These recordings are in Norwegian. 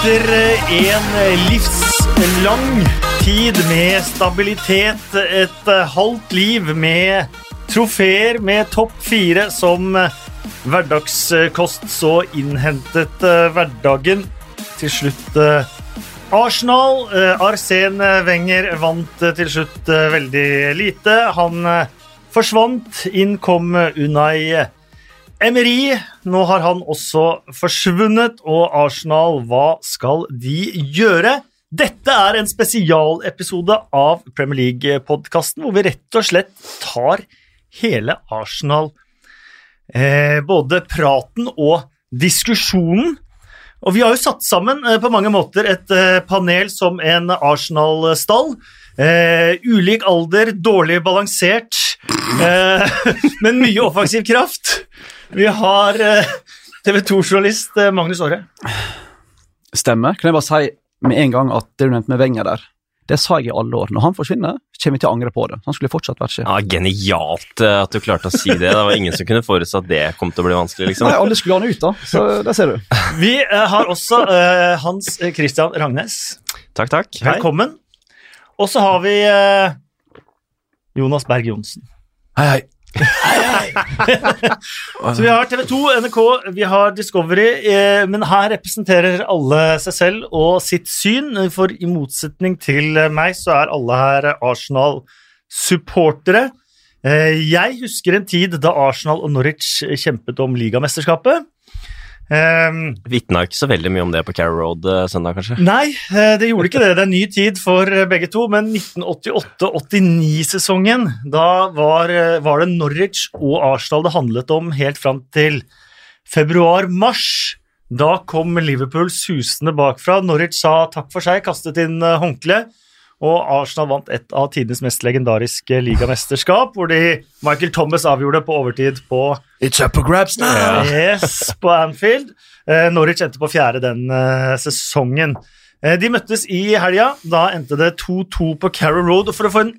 Etter eh, en livslang tid med stabilitet, et eh, halvt liv med trofeer med topp fire som eh, hverdagskost, så innhentet eh, hverdagen til slutt eh, Arsenal. Arsen Arsene Wenger vant eh, til slutt eh, veldig lite. Han eh, forsvant. Inn kom Unai Emery, nå har han også forsvunnet, og Arsenal, hva skal de gjøre? Dette er en spesialepisode av Premier League-podkasten, hvor vi rett og slett tar hele Arsenal, eh, både praten og diskusjonen. Og vi har jo satt sammen eh, på mange måter et eh, panel som en Arsenal-stall. Eh, ulik alder, dårlig balansert, eh, men mye offensiv kraft. Vi har eh, TV 2-journalist eh, Magnus Aare. Stemmer. Kan jeg bare si med en gang at det du nevnte med Wenger der, det sa jeg i alle år. Når han forsvinner, kommer vi til å angre på det. Han skulle fortsatt vært sjef. Ja, Genialt eh, at du klarte å si det. Det var ingen som kunne forutse at det kom til å bli vanskelig. liksom. Nei, alle skulle ha han ut, da. Så der ser du. Vi har også uh, Hans Christian Rangnes. Takk, takk. Velkommen. Og så har vi uh, Jonas Berg Johnsen. Hei, hei. Så vi har TV 2, NRK, vi har Discovery, eh, men her representerer alle seg selv og sitt syn. For i motsetning til meg, så er alle her Arsenal-supportere. Eh, jeg husker en tid da Arsenal og Norwich kjempet om ligamesterskapet. Eh, Vitna ikke så veldig mye om det på Carrow Road eh, søndag, kanskje. Nei, eh, det gjorde ikke det. Det er ny tid for eh, begge to, men 1988-89-sesongen, da var, var det Norwich og Arsenal det handlet om helt fram til februar-mars. Da kom Liverpool susende bakfra. Norwich sa takk for seg, kastet inn håndkleet. håndkle. Og Arsenal vant et av tidenes mest legendariske ligamesterskap, hvor de Michael Thomas avgjorde på overtid på It's up for grabs now! Yes, på Anfield. Eh, Norwich endte på fjerde den eh, sesongen. Eh, de møttes i helga. Da endte det 2-2 på Carrow Road. Og for å få en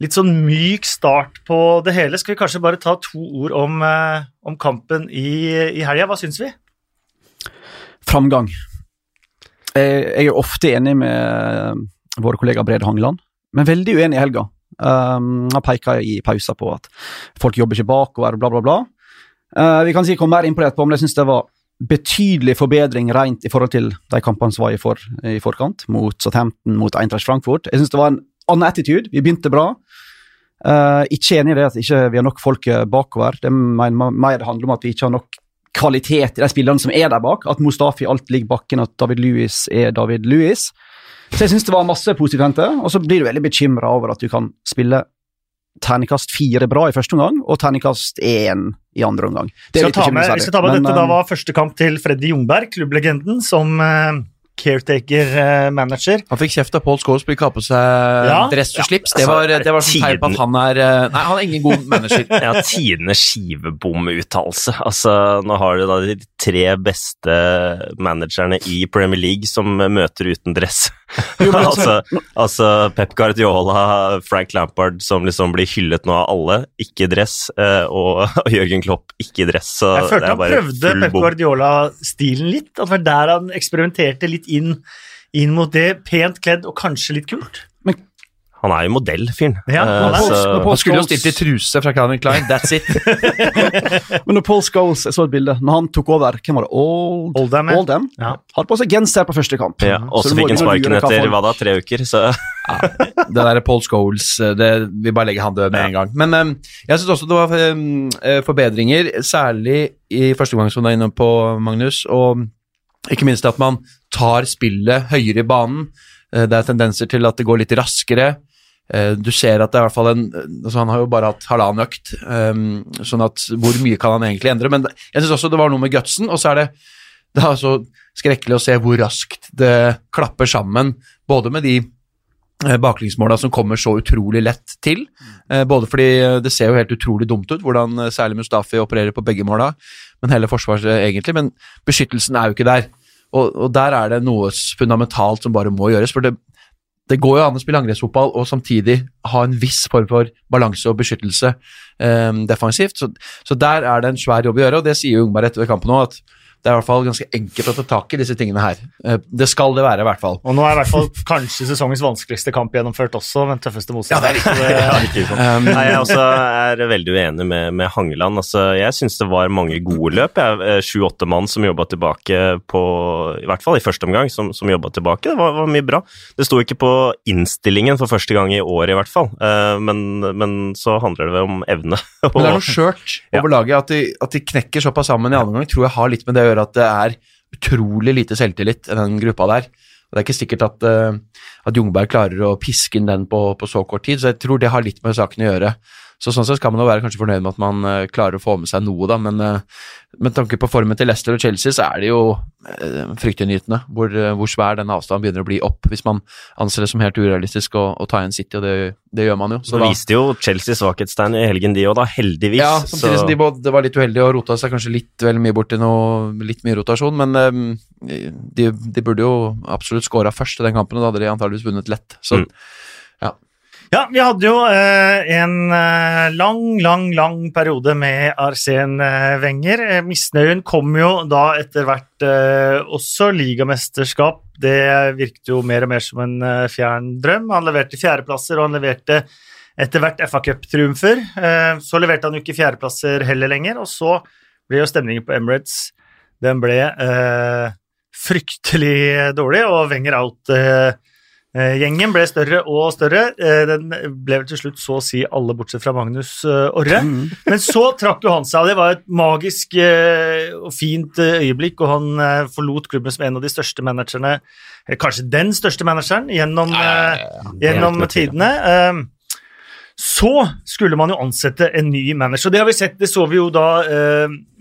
litt sånn myk start på det hele, skal vi kanskje bare ta to ord om, om kampen i, i helga. Hva syns vi? Framgang. Jeg, jeg er ofte enig med våre kollega Brede Hangeland, men veldig uenig i helga. Um, han peker i pausa på at folk jobber ikke bakover, bla, bla, bla. Uh, vi kan si komme mer inn på det etterpå, men jeg syns det var betydelig forbedring rent i forhold til de kampene som var i, for, i forkant, mot Southampton, mot Eintracht Frankfurt. Jeg syns det var en annen attitude. Vi begynte bra. Uh, ikke enig i det at ikke vi har nok folk eh, bakover. Det mener mer handler om at vi ikke har nok kvalitet i de spillerne som er der bak. At Mustafi alt ligger bakken, at David Louis er David Louis. Så jeg syns det var masse positivt å hente, og så blir du veldig bekymra over at du kan spille terningkast fire bra i første omgang, og terningkast én i andre omgang. Det er Skal litt med, vi skal ta med men, dette da eh, var første kamp til Freddy Jungberg, klubblegenden, som eh, caretaker-manager. Han fikk kjeft av Paul Scholes fordi å kappe på seg Ja. dress og slips. Det altså, var, det var sånn tegn på at han er eh, Nei, han er ingen god manager. Ja, tidenes skivebomuttalelse. Altså, nå har du da de tre beste managerne i Premier League som møter uten dress. Jo, men altså, altså- altså Pep Guardiola, Frank Lampard, som liksom blir hyllet nå av alle, ikke dress, eh, og, og Jørgen Klopp, ikke dress. Så Jeg det følte han prøvde Pep. Guardiola-stilen litt. At det var der han eksperimenterte litt inn, inn mot det. Pent kledd og kanskje litt kult. Han er jo modell, fyren. Ja, han. Eh, så- Han skulle jo stilt i truse fra Calvin Klein. That's it. Men når Paul Scholes, jeg så et bilde, når han tok over, hvem var det? Old, Oldham, ja. Oldham? Ja. Hadde på seg genser på første kamp. ja, og Så fikk han sparken etter hva da, tre uker, så Det der Paul Scholes, eh, det, vi bare legger han død med en gang. Men um, jeg syns også det var um, forbedringer, særlig i første gang som du er inne på, Magnus. Og ikke minst at man tar spillet høyere i banen. Eh, Det er tendenser til at det går litt raskere. Eh, Du ser at det er i hvert fall en altså Han har jo bare hatt halvannen økt, eh, sånn at hvor mye kan han egentlig endre? Men jeg syns også det var noe med gutsen, og så er det det er så skrekkelig å se hvor raskt det klapper sammen, både med de eh, baklengsmåla som kommer så utrolig lett til. Både fordi det ser jo helt utrolig dumt ut, hvordan særlig Mustafi opererer på begge måla, men hele forsvaret egentlig. Men beskyttelsen er jo ikke der. Og, og der er det noe fundamentalt som bare må gjøres. For det, det går jo an å spille angrepsfotball og samtidig ha en viss form for balanse og beskyttelse um, defensivt. Så, så der er det en svær jobb å gjøre, og det sier jo Ungberg etter kampen òg, at det er i hvert fall ganske enkelt å ta tak i disse tingene her. Eh, Det skal det være, i hvert fall. Og nå er i hvert fall kanskje sesongens vanskeligste kamp gjennomført også, men tøffeste motstanderen. Ja, ikke Sånn. Um, Nei, jeg også er veldig uenig med, med Hangeland. Altså, jeg syns det var mange gode løp. Jeg- Sju-åtte mann som jobba tilbake på I hvert fall i første omgang, som, som jobba tilbake. Det var, var mye bra. Det sto ikke på innstillingen for første gang i år, i hvert fall. Eh, Men, men så handler det vel om evne. Men det er noe skjørt Ja. over laget. At de, at de knekker såpass sammen i andre omgang, tror jeg har litt med det å at det er utrolig lite selvtillit i den gruppa der. Og Det er ikke sikkert at, eh, at Jungberg klarer å piske inn den på, på så kort tid, så jeg tror det har litt med saken å gjøre. Så Sånn sett kan man jo være kanskje fornøyd med at man uh, klarer å få med seg noe, da, men uh, med tanke på formen til Leicester og Chelsea, så er det jo uh, fryktinngytende hvor, hvor svær den avstanden begynner å bli opp, hvis man anser det som helt urealistisk å, å ta igjen City, og det, det gjør man jo. Så da- viste jo Chelsea svakhetstegn i helgen, de òg, da. Heldigvis. ja, samtidig Så- som de både var litt uheldige og rota seg kanskje litt vel mye bort til noe litt mye rotasjon, men ehm, de, de burde jo absolutt skåra først i den kampen, og da hadde de antageligvis vunnet lett. Så Mm. Ja, vi hadde jo eh, en eh, lang, lang, lang periode med Arsen eh, Wenger. Misnøyen kom jo da etter hvert også ligamesterskap. Det virket jo mer og mer som en fjern drøm. Han leverte fjerdeplasser, og han leverte etter hvert FA Cup-triumfer. Så leverte han jo ikke fjerdeplasser heller lenger, og så ble jo stemningen på Emirates Den ble fryktelig dårlig, og Wenger out. Eh, Gjengen ble større og større. Eh, Den ble vel til slutt så å si alle, bortsett fra Magnus eh, Orre. Men så trakk jo han seg, og det var et magisk og fint øyeblikk. Og han forlot klubben som en av de største managerne, kanskje den største manageren, gjennom, gjennom tidene. Så skulle man jo ansette en ny manager. og Det har vi sett, det så vi jo da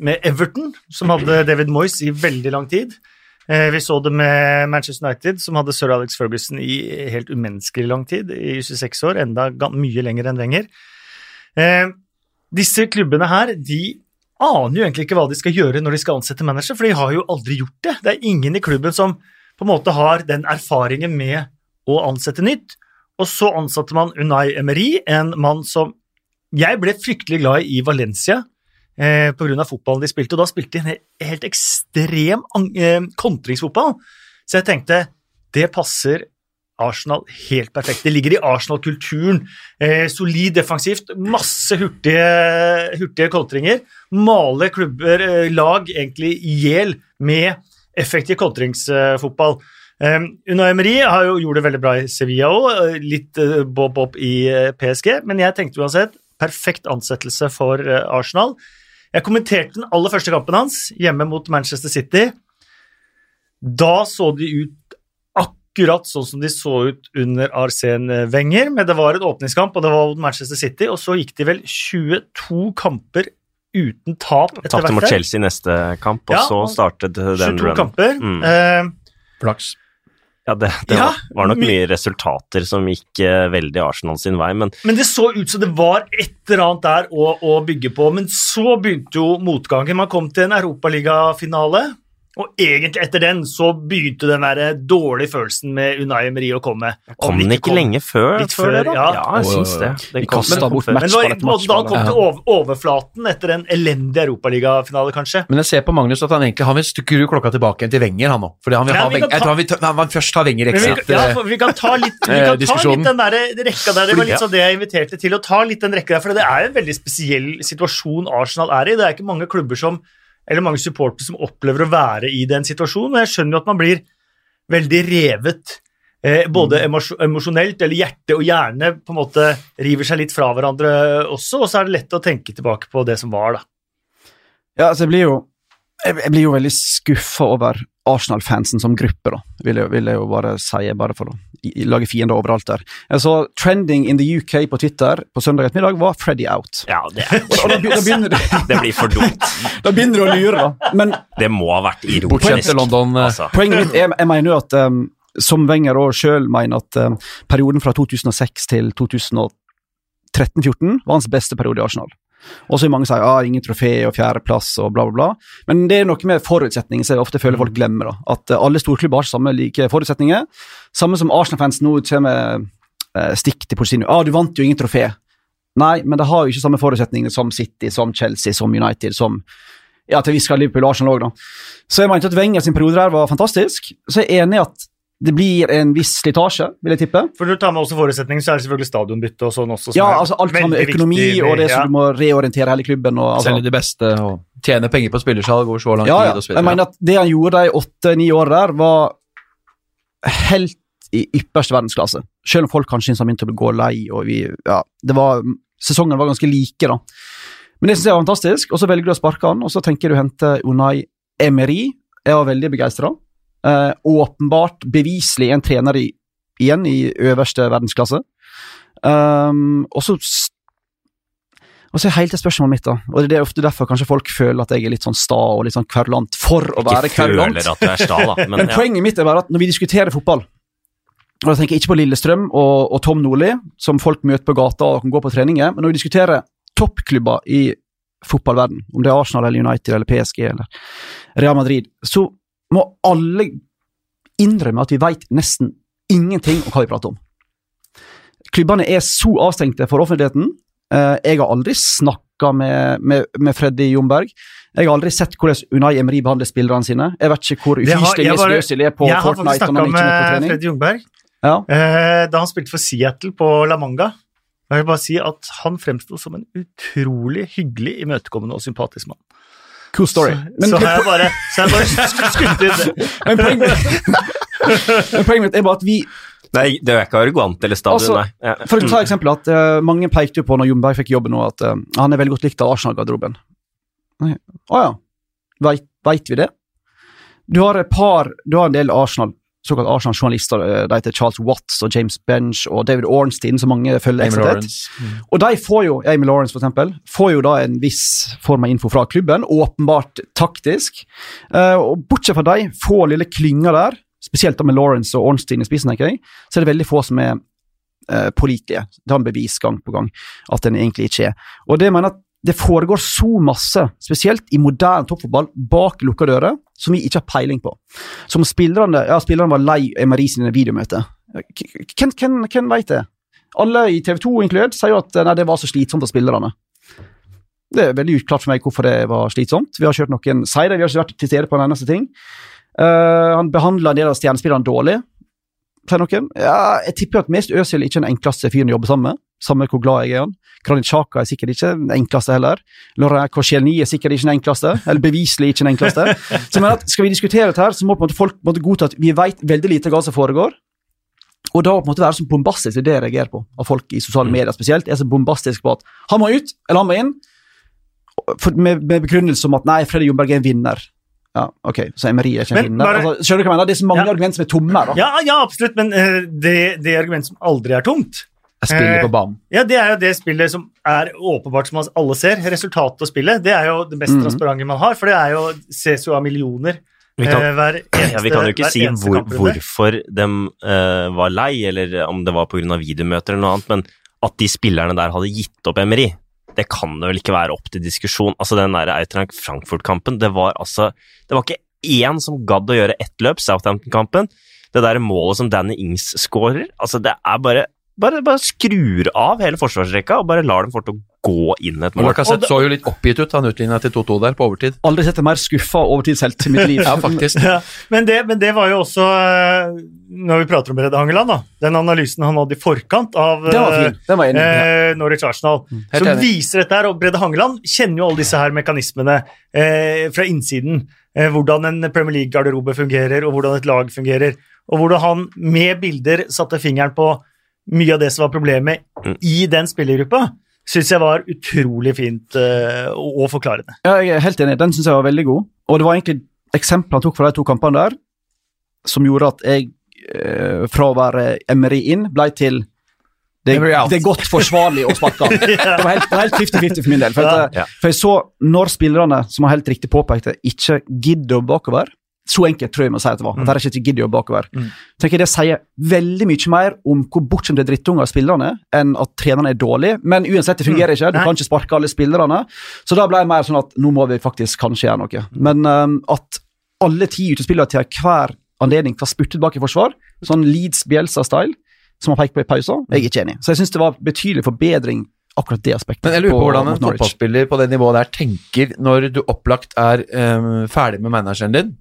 med Everton, som hadde David Moyes i veldig lang tid. Eh, Vi så det med Manchester United, som hadde sir Alex Ferguson i helt umenneskelig lang tid, i 26 år, enda mye lenger enn Wenger. Eh, Disse klubbene her, de aner jo egentlig ikke hva de skal gjøre når de skal ansette manager, for de har jo aldri gjort det. Det er ingen i klubben som på en måte har den erfaringen med å ansette nytt. Og så ansatte man Unai Emery, en mann som Jeg ble fryktelig glad i Valencia eh, pga. fotballen de spilte, og da spilte de en helt ekstrem eh, kontringsfotball. Så jeg tenkte det passer Arsenal helt perfekt. Det ligger i Arsenal-kulturen. Eh, solid defensivt, masse hurtige, hurtige kontringer. Male klubber, eh, lag, egentlig i hjel med effektiv kontringsfotball. Eh, Unai Emery har jo gjort det veldig bra i Sevilla òg, litt eh, bob-bob i eh, PSG, men jeg tenkte uansett perfekt ansettelse for eh, Arsenal. Jeg kommenterte den aller første kampen hans hjemme mot Manchester City. Da så de ut akkurat sånn som de så ut under Arsene Wenger, men det var en åpningskamp, og det var mot Manchester City, og så gikk de vel 22 kamper uten tap etter hvert. Tapte mot. Chelsea neste kamp, og Ja, så startet den 22 runnen. kamper. Mm. Eh, flaks. Ja, det, det Ja, var, var nok mye resultater som gikk uh, veldig Arsenal sin vei, men Men det så ut som det var et eller annet der å, å bygge på. Men så begynte jo motgangen. Man kom til en europaligafinale, og egentlig etter den så begynte den der dårlige følelsen med Unai Emery å komme. kom den ikke lenge før? Litt før, det, da? ja. Ja, jeg syns det. Den kom- men bort. Men det var da kom til over, overflaten etter en elendig europaligafinale, kanskje. Men jeg ser på Magnus at han egentlig han vil skru klokka tilbake igjen til Wenger, han nå. Fordi han vil Ja, ha vi Wenger. Jeg han vil, han vil først ha Wenger ekstra. Vi, ja, vi kan ta litt, vi eh, kan ta litt den der rekka der. Det var litt sånn det jeg inviterte til. Å ta litt den rekka der, for det er en veldig spesiell situasjon Arsenal er i. Det er ikke mange klubber som, eller mange supportere som opplever å være i den situasjonen. og Jeg skjønner jo at man blir veldig revet. Eh, både Mm. emosjonelt, eller hjerte og hjerne på en måte river seg litt fra hverandre også, og så er det lett å tenke tilbake på det som var, da. Ja, altså jeg blir jo jeg, jeg blir jo veldig skuffa over Arsenal-fansen som gruppe, da, vil jeg, vil jeg jo bare si, bare for å lage fiender overalt der. Jeg så Trending in the UK på Twitter på søndag ettermiddag var Freddy out. Ja, det, er, Og da, da, begynner, det, det blir for dumt. da begynner du å lure, da. Men Det må ha vært ironisk. London. eh, Altså. poenget mitt er, jeg mener jo at um, som Wenger òg sjøl mener at um, perioden fra 2006 til 2013-14 var hans beste periode i Arsenal. Og så er mange sier ah, ingen trofé og fjerdeplass og bla, bla, bla. Men det er noe med forutsetninger som jeg ofte føler folk glemmer. da. At uh, alle storklubber har samme like forutsetninger. Samme som Arsenal-fans nå kommer eh, stikk til Porcino. Ah, du vant jo ingen trofé. Nei, men de har jo ikke samme forutsetninger som City, som Chelsea, som United, som Ja, til vi skal Liverpool og Arsenal òg, da. Så jeg mente at Wenger sin periode der var fantastisk. Så jeg er enig i at det blir en viss slitasje, vil jeg tippe. For du tar med også forutsetningen, så er det selvfølgelig stadionbytte og sånn også. Ja, altså alt sammen med økonomi viktig, og det ja. som du må reorientere hele klubben og altså. Selge de beste og tjene penger på spillersalg over så lang Ja, ja. tid videre. Jeg mener at det han gjorde de åtte-ni årene der, var helt i ypperste verdensklasse. Selv om folk kanskje syntes han begynte å gå lei, og vi Ja, det var Sesongen var ganske like, da. Men det syns jeg var fantastisk, og så velger du å sparke han, og så tenker du å hente Unai Emery. Jeg var veldig begeistra. Eh, åpenbart, beviselig en trener i, igjen i øverste verdensklasse. Um, og så og så er helt til spørsmålet mitt, da. Og det er ofte derfor kanskje folk føler at jeg er litt sånn sta og litt sånn kverulant for å være Ikke kverulant. føler at du er sta, da. Men, Men ja. poenget mitt er bare at når vi diskuterer fotball, og da tenker jeg ikke på Lillestrøm og, og Tom Nordli, som folk møter på gata og kan gå på treninger, men når vi diskuterer toppklubber i fotballverden, om det er Arsenal eller United eller PSG eller Real Madrid, så må alle innrømme at vi vet nesten ingenting om hva vi prater om. Klubbene er så avstengte for offentligheten. Eh, Jeg har aldri snakka med, med, med Freddy Jomberg. Jeg har aldri sett hvordan Unai Emery behandler spillerne sine. Jeg vet ikke hvor ufyselig jeg er på Jeg har faktisk Fortnite. når snakka han ikke er med. Freddy Jomberg Ja. eh, da han spilte for Seattle på La Manga. Jeg vil bare si at Han fremsto som en utrolig hyggelig, imøtekommende og sympatisk mann. Cool story. Men, så har jeg bare, så har jeg bare sk- skutt inn men, poenget, men mitt er bare at vi Nei, det er ikke arrogant eller stadion, Altså, nei. Ja. For å ta eksempel at uh, Mange pekte jo på når Jomberg fikk jobben nå, at uh, han er veldig godt likt av Arsenal-garderoben. Å oh, ja. Veit, vet vi det? Du har et par, du har en del Arsenal, såkalt Arsenal-journalister. eh, De heter Charles Watts og James Bench og David Ornstein, som mange følger Amy ekstra tett. Lawrence. Mm. Og de får jo, Amy Lawrence for eksempel, får jo da en viss form av info fra klubben, åpenbart taktisk. Eh, og bortsett fra de få lille klynga der, spesielt da med Lawrence og Ornstein i spissen, tenker jeg, så er det veldig få som er uh, pålitelige. Det har en bevis gang på gang at den egentlig ikke er. Og det mener at det foregår så masse, spesielt i moderne toppfotball, bak lukka dører, som vi ikke har peiling på. Som spillerne ja, spillerne var lei Emery sine videomøter. Hvem, hvem, vet det? Alle i TV 2 inkludert sier jo at nei, det var så slitsomt for spillerne. Det er veldig uklart for meg hvorfor det var slitsomt. Vi har kjørt noen det, vi har ikke vært til stede på en eneste ting. Uh, han behandla en del av stjernespillerne dårlig, sier noen. Ja, jeg tipper at mest Øzil ikke er den enkleste fyren å jobbe sammen med, samme hvor glad jeg er i han. Xhaka er sikkert ikke den enkleste heller. Laurent Koscielny er sikkert ikke den enkleste, eller beviselig ikke den enkleste. Så men at Skal vi diskutere dette, her, så må på en måte folk på en måte godta at vi vet veldig lite hva som foregår. Og da på en måte være så bombastisk, det det jeg reagerer på, av folk i sosiale medier spesielt, er så bombastisk på at han må ut, eller han må inn, for, med, med begrunnelse om at nei, Freddy Jomberg er en vinner. Ja, ok, så Emery er ikke en vinner. bare- Altså, skjønner du hva jeg mener? Det er så mange Ja. argumenter som er tomme. da. Ja, ja, absolutt, men uh, det, det argumentet som aldri er tomt, Jeg spiller Eh, på banen. ja, det er jo det spillet som er åpenbart, som alle ser. Resultatet av spillet, det er jo det mest mm. transparente man har, for det er jo, ses jo av millioner Vi kan, eh, hver eneste, ja, vi kan jo ikke si hvor, hvorfor de uh, var lei, eller om det var pga. videomøter eller noe annet, men at de spillerne der hadde gitt opp Emery, det kan det vel ikke være opp til diskusjon. Altså Den der Eintracht Frankfurt-kampen, det var altså Det var ikke én som gadd å gjøre ett løp, Southampton-kampen. Det der målet som Danny Ings skårer, altså det er bare bare, bare skrur av hele forsvarsrekka og bare lar dem fort å gå inn et mål. Lacassette så jo litt oppgitt ut, han utligna til 2-2 der på overtid. Aldri sett en mer skuffa overtidshelt i mitt liv. Ja, faktisk. Ja, men, det, men det var jo også eh, Når vi prater om Brede Hangeland, da, den analysen han hadde i forkant av enig eh, Norwich Arsenal, Helt som enig. viser dette her. Og Brede Hangeland kjenner jo alle disse her mekanismene eh, fra innsiden. Eh, hvordan en Premier League-garderobe fungerer, og hvordan et lag fungerer. Og hvordan han med bilder satte fingeren på mye av det som var problemet Mm. i den spillergruppa. Syns jeg var utrolig fint å og, og forklarende. Ja, jeg er helt enig. Den syns jeg var veldig god. Og det var egentlig eksempler han tok fra de to kampene der, som gjorde at jeg, uh, fra å være Emery inn, ble til det, det er godt forsvarlig å sparke han. Det var helt helt 50-50 for min del. For, at, Ja. for jeg så når spillerne, som har helt riktig påpekt det, ikke gidder å bakover Så enkelt tror jeg må si at det var. At de ikke gidder å bakover. Mm. tenker jeg Det sier veldig mye mer om hvor bortskjemte drittunger spillerne er, enn at trenerne er dårlige. Men uansett, det fungerer ikke. Du Nei. kan ikke sparke alle spillerne. Så da ble det mer sånn at nå må vi faktisk kanskje gjøre noe. Men um, at alle ti utespillere til hver anledning kan spurte tilbake i forsvar, sånn Leeds Bjelsa-style, som han peker på i pausen, jeg er ikke enig. Så jeg syns det var betydelig forbedring akkurat det aspektet. Men jeg lurer på hvordan en fotballspiller på det nivået der tenker når du opplagt er um, ferdig med manageren din.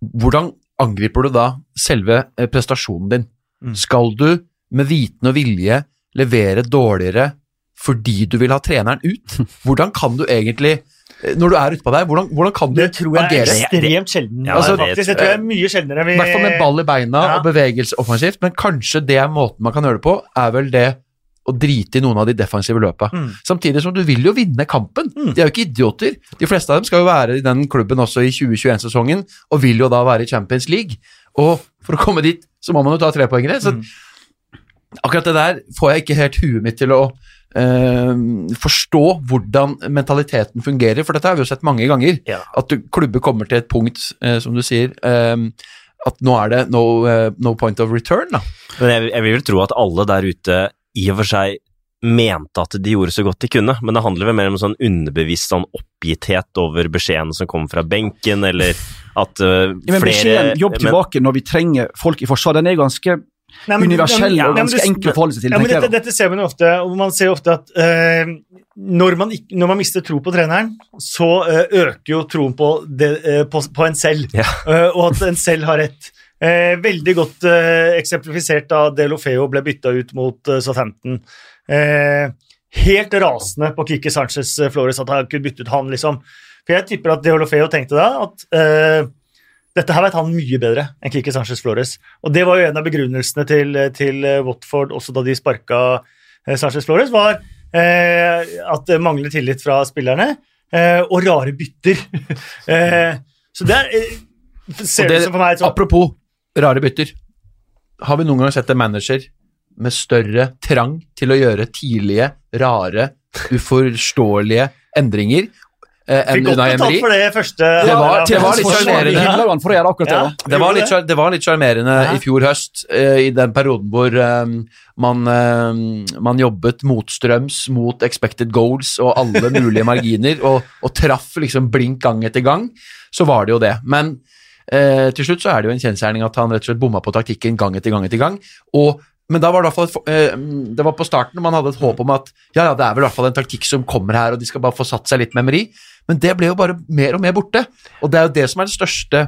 Hvordan angriper du da selve eh, prestasjonen din? Mm. Skal du med viten og vilje levere dårligere fordi du vil ha treneren ut? Hvordan kan du egentlig eh, Når du er utpå der, hvordan, hvordan kan du Det tror jeg er ekstremt sjelden. Ja, altså, det det tror jeg er mye sjeldnere. I hvert fall med ball i beina Ja. og bevegelse offensivt, men kanskje det er måten man kan gjøre det på, er vel det å drite i noen av de defensive løpa. Mm. Samtidig som du vil jo vinne kampen. Mm. De er jo ikke idioter. De fleste av dem skal jo være i den klubben også i 2021-sesongen, og vil jo da være i Champions League. Og for å komme dit, så må man jo ta trepoengere. Så Mm. akkurat det der får jeg ikke helt huet mitt til å eh, forstå hvordan mentaliteten fungerer, for dette har vi jo sett mange ganger. Ja. At du, klubber kommer til et punkt, eh, som du sier, eh, at nå er det no, eh, no point of return. da. Men jeg, jeg vil vel tro at alle der ute i og for seg mente at de gjorde så godt de kunne, men det handler vel mer om sånn underbevisst sånn oppgitthet over beskjedene som kommer fra benken, eller at uh, Ja, men beskjeden jobb men- tilbake når vi trenger folk i forsvar, den er ganske Nei, men- universell ja, og ganske ja, men enkel å forholde seg til. Ja, men dette, dette ser man jo ofte, og man ser ofte at uh, når, man når man mister tro på treneren, så uh, øker jo troen på, det, på, på en selv, Ja. Og at en selv har rett. Eh, veldig godt eh, eksemplifisert da Delofeo ble bytta ut mot eh, Southampton. Eh, helt rasende på Kiki Sanchez eh, Flores at han kunne bytte ut han, liksom. For jeg tipper at Delofeo tenkte da at eh, dette her vet han mye bedre enn Kiki Sanchez Flores. Og det var jo en av begrunnelsene til, til Watford også da de sparka eh, Sanchez Flores, var eh, at det mangler tillit fra spillerne, eh, og rare bytter. eh, så det er Ser det som et Apropos rare bytter. Har vi noen gang sett en manager med større trang til å gjøre tidlige, rare, uforståelige endringer eh, enn Unai Emery? for det første. Det var- det var litt sjarmerende. Det. Ja. var litt, sjarmerende Ja. i fjor høst, eh, i den perioden hvor um, man, eh, man jobbet motstrøms mot expected goals og alle mulige marginer, og, og traff liksom blink gang etter gang, så var det jo det. Men eh, til slutt så er det jo en kjensgjerning at han rett og slett bomma på taktikken gang etter gang etter gang. og men da var det, i hvert fall et, eh, det var på starten man hadde et håp om at ja, ja, det er vel i hvert fall en taktikk som kommer her, og de skal bare få satt seg litt med Emery. Men det ble jo bare mer og mer borte. Og det er jo det som er det største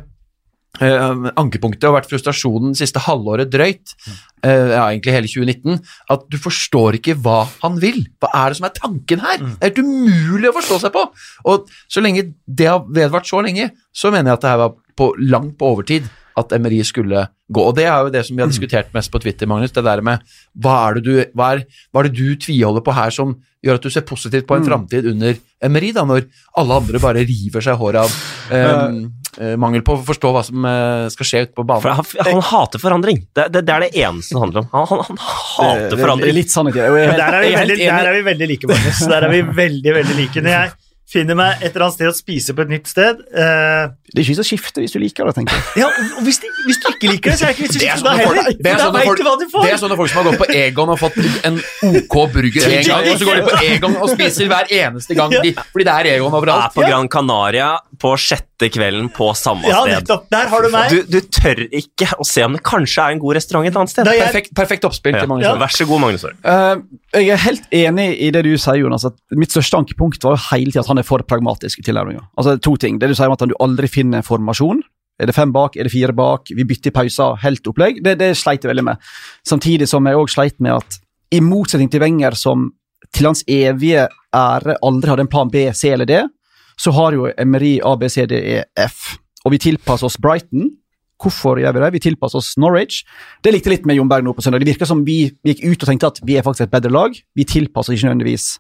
eh, ankepunktet og vært frustrasjonen siste halvåret drøyt, eh, ja, egentlig hele 2019, at du forstår ikke hva han vil. Hva er det som er tanken her? Det er helt umulig å forstå seg på! Og så lenge det har vedvart så lenge, så mener jeg at det her var på, langt på overtid at Emery skulle gå. Og det er jo det som vi har diskutert mest på Twitter, Magnus. Det der med hva er det du, hva er, hva er det du tviholder på her som gjør at du ser positivt på en framtid under Emery, da, når alle andre bare river seg håret av um, mangel på å forstå hva som skal skje ute på For banen. han, han hater forandring. Det, det, det er det eneste det handler om. Han, han, han hater Det forandring. Litt sannhet helt- Der er, vi veldig, der er vi veldig like, Magnus. Der er vi veldig, veldig like. Når jeg finner meg et eller annet sted å spise på et nytt sted eh, Det er ikke så å skifte hvis du liker det, tenker jeg. Ja, og hvis, de, hvis du ikke liker det, så er det ikke vits å Det er skifte heller. det er sånne folk- du hva du Det er sånne folk som har gått på Egon og fått en OK burger en gang, og så går de på Egon og spiser hver eneste gang, de, fordi det er Egon Er overalt. på Gran Canaria på sjette kvelden på samme Ja, sted. nettopp. Der har du meg. Du, du tør ikke å se om det kanskje er en god restaurant et annet sted. Jeg- Perfekt, perfekt oppspill Ja. til Magnus. Ja. Vær så god, Magnus Aar. Uh, jeg er helt enig i det du sier, Jonas. at Mitt største ankepunkt var jo hele tida at han er for pragmatisk i tilnærminga. Altså, to ting. Det du sier om at du aldri finner en formasjon. Er det fem bak, er det fire bak, vi bytter i pauser, helt opplegg. Det, det sleit jeg veldig med. Samtidig som jeg òg sleit med at, i motsetning til Wenger, som til hans evige ære aldri hadde en plan B, C eller D, så har jo Emery A, B, C, D, E, F. Og vi tilpasser oss Brighton. Hvorfor gjør vi det? Vi tilpasser oss Norwich. Det likte litt med Jon Berg nå på søndag. Det virka som vi gikk ut og tenkte at vi er faktisk et bedre lag. Vi tilpasser ikke nødvendigvis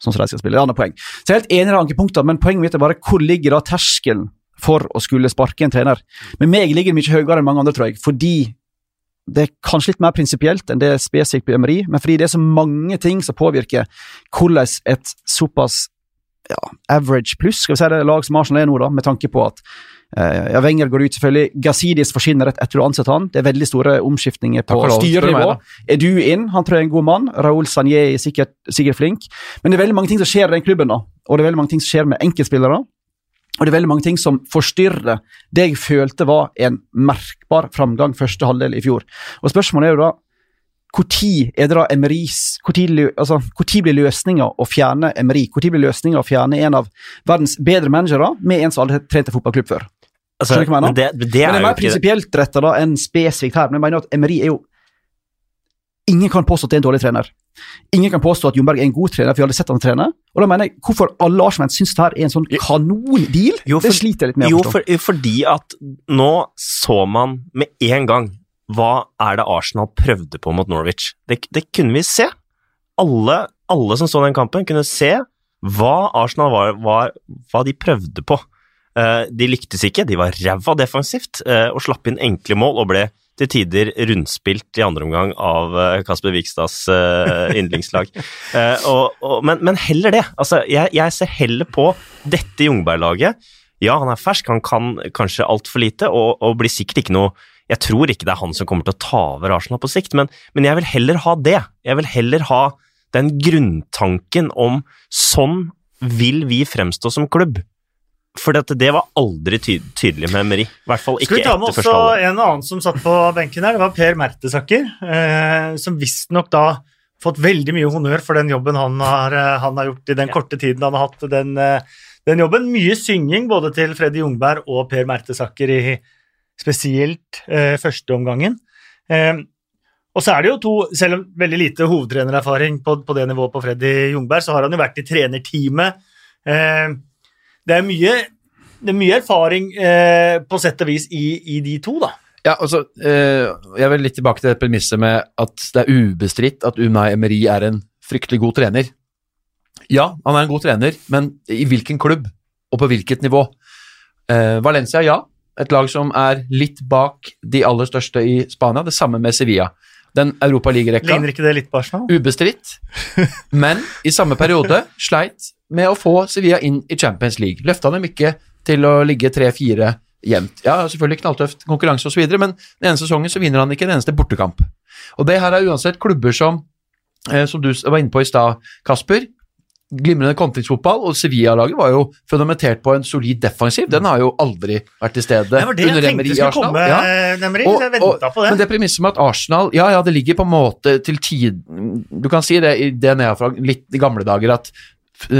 som de skal spille. Det er et annet poeng. Så jeg er helt enig i de ankepunktene, men poenget mitt er bare hvor ligger da terskelen for å skulle sparke en trener? Med meg ligger den mye høyere enn mange andre, tror jeg, fordi det er kanskje litt mer prinsipielt enn det er spesifikt på Emery, men fordi det er så mange ting som påvirker hvordan et såpass ja, average pluss, skal vi si det, lag som Arsenal er nå, da, med tanke på at ja, Wenger går ut, selvfølgelig. Gazidis forsvinner rett etter å ansette han. Det er veldig store omskiftninger på du styrenivå. Er du inn? Han tror jeg er en god mann. Raoul Sanjé er sikkert, sikkert flink. Men det er veldig mange ting som skjer i den klubben, da. Og det er veldig mange ting som skjer med enkeltspillere. Og det er veldig mange ting som forstyrrer det jeg følte var en merkbar framgang første halvdel i fjor. Og spørsmålet er jo da Når er det da Emeris Når altså, blir løsninga å fjerne Emery? Når blir løsninga å fjerne en av verdens bedre managere med en som aldri har trent en fotballklubb før? Altså, Skjønner du hva jeg mener? men det, det Men det er er jo mer prinsipielt retta enn spesifikt her. Men jeg mener at Emery er jo Ingen kan påstå at det er en dårlig trener. Ingen kan påstå at Jomberg er en god trener, for vi har aldri sett han trene. Og da mener jeg, Hvorfor alle Arsenal syns det her er en sånn kanondeal, Jo, det sliter jeg litt med å Jo, forstå. for, fordi at nå så man med en gang hva er det Arsenal prøvde på mot Norwich. Det, det kunne vi se. Alle, alle som så den kampen, kunne se hva Arsenal var, var hva de prøvde på. Eh, de lyktes ikke, de var ræva defensivt eh, og slapp inn enkle mål og ble til tider rundspilt i andre omgang av eh, Kasper Vikstads yndlingslag. Men, men heller det. Altså, jeg, jeg ser heller på dette Jungberg-laget. Ja, han er fersk, han kan kanskje altfor lite, og, og blir sikkert ikke noe Jeg tror ikke det er han som kommer til å ta over Arsenal på sikt, men, men jeg vil heller ha det. Jeg vil heller ha den grunntanken om sånn vil vi fremstå som klubb. For det var aldri ty tydelig med Emery. I hvert fall ikke Skal ikke vi ta med også første halvår. en annen som satt på benken her? Det var Per Mertesaker, eh, som visstnok da fått veldig mye honnør for den jobben han har, eh, han har gjort i den korte tiden han har hatt den, eh, den jobben. Mye synging både til Freddy Jungberg og Per Mertesaker i spesielt eh, første omgangen. Eh, og så er det jo to, selv om veldig lite hovedtrenererfaring på, på det nivået på Freddy Jungberg, så har han jo vært i trenerteamet. Eh, det er mye, det er mye erfaring eh, på sett og vis i, i de to, da. Ja, altså, eh, Jeg vil litt tilbake til det premisset med at det er ubestridt at Unai Emery er en fryktelig god trener. Ja, han er en god trener, men i hvilken klubb, og på hvilket nivå? Eh, Valencia, ja. Et lag som er litt bak de aller største i Spania. Det samme med Sevilla. Den Europaligarekka. Ligner ikke det litt på Arsenal? Ubestridt, men i samme periode sleit med å få Sevilla inn i Champions League. Løfta dem ikke til å ligge 3-4 jevnt. Ja, selvfølgelig knalltøft konkurranse osv., men den ene sesongen så vinner han ikke en eneste bortekamp. Og det her er uansett klubber som, eh, som du var inne på i stad, Kasper. Glimrende kontringsfotball, og Sevilla-laget var jo fundamentert på en solid defensiv. Den har jo aldri vært til stede Det var det under Emery i Arsenal. komme, Ja. Nemri. Og- Jeg venta på det. Men det premisset med at Arsenal Ja, ja, det ligger på en måte til tid Du kan si det i DNA fra litt i gamle dager at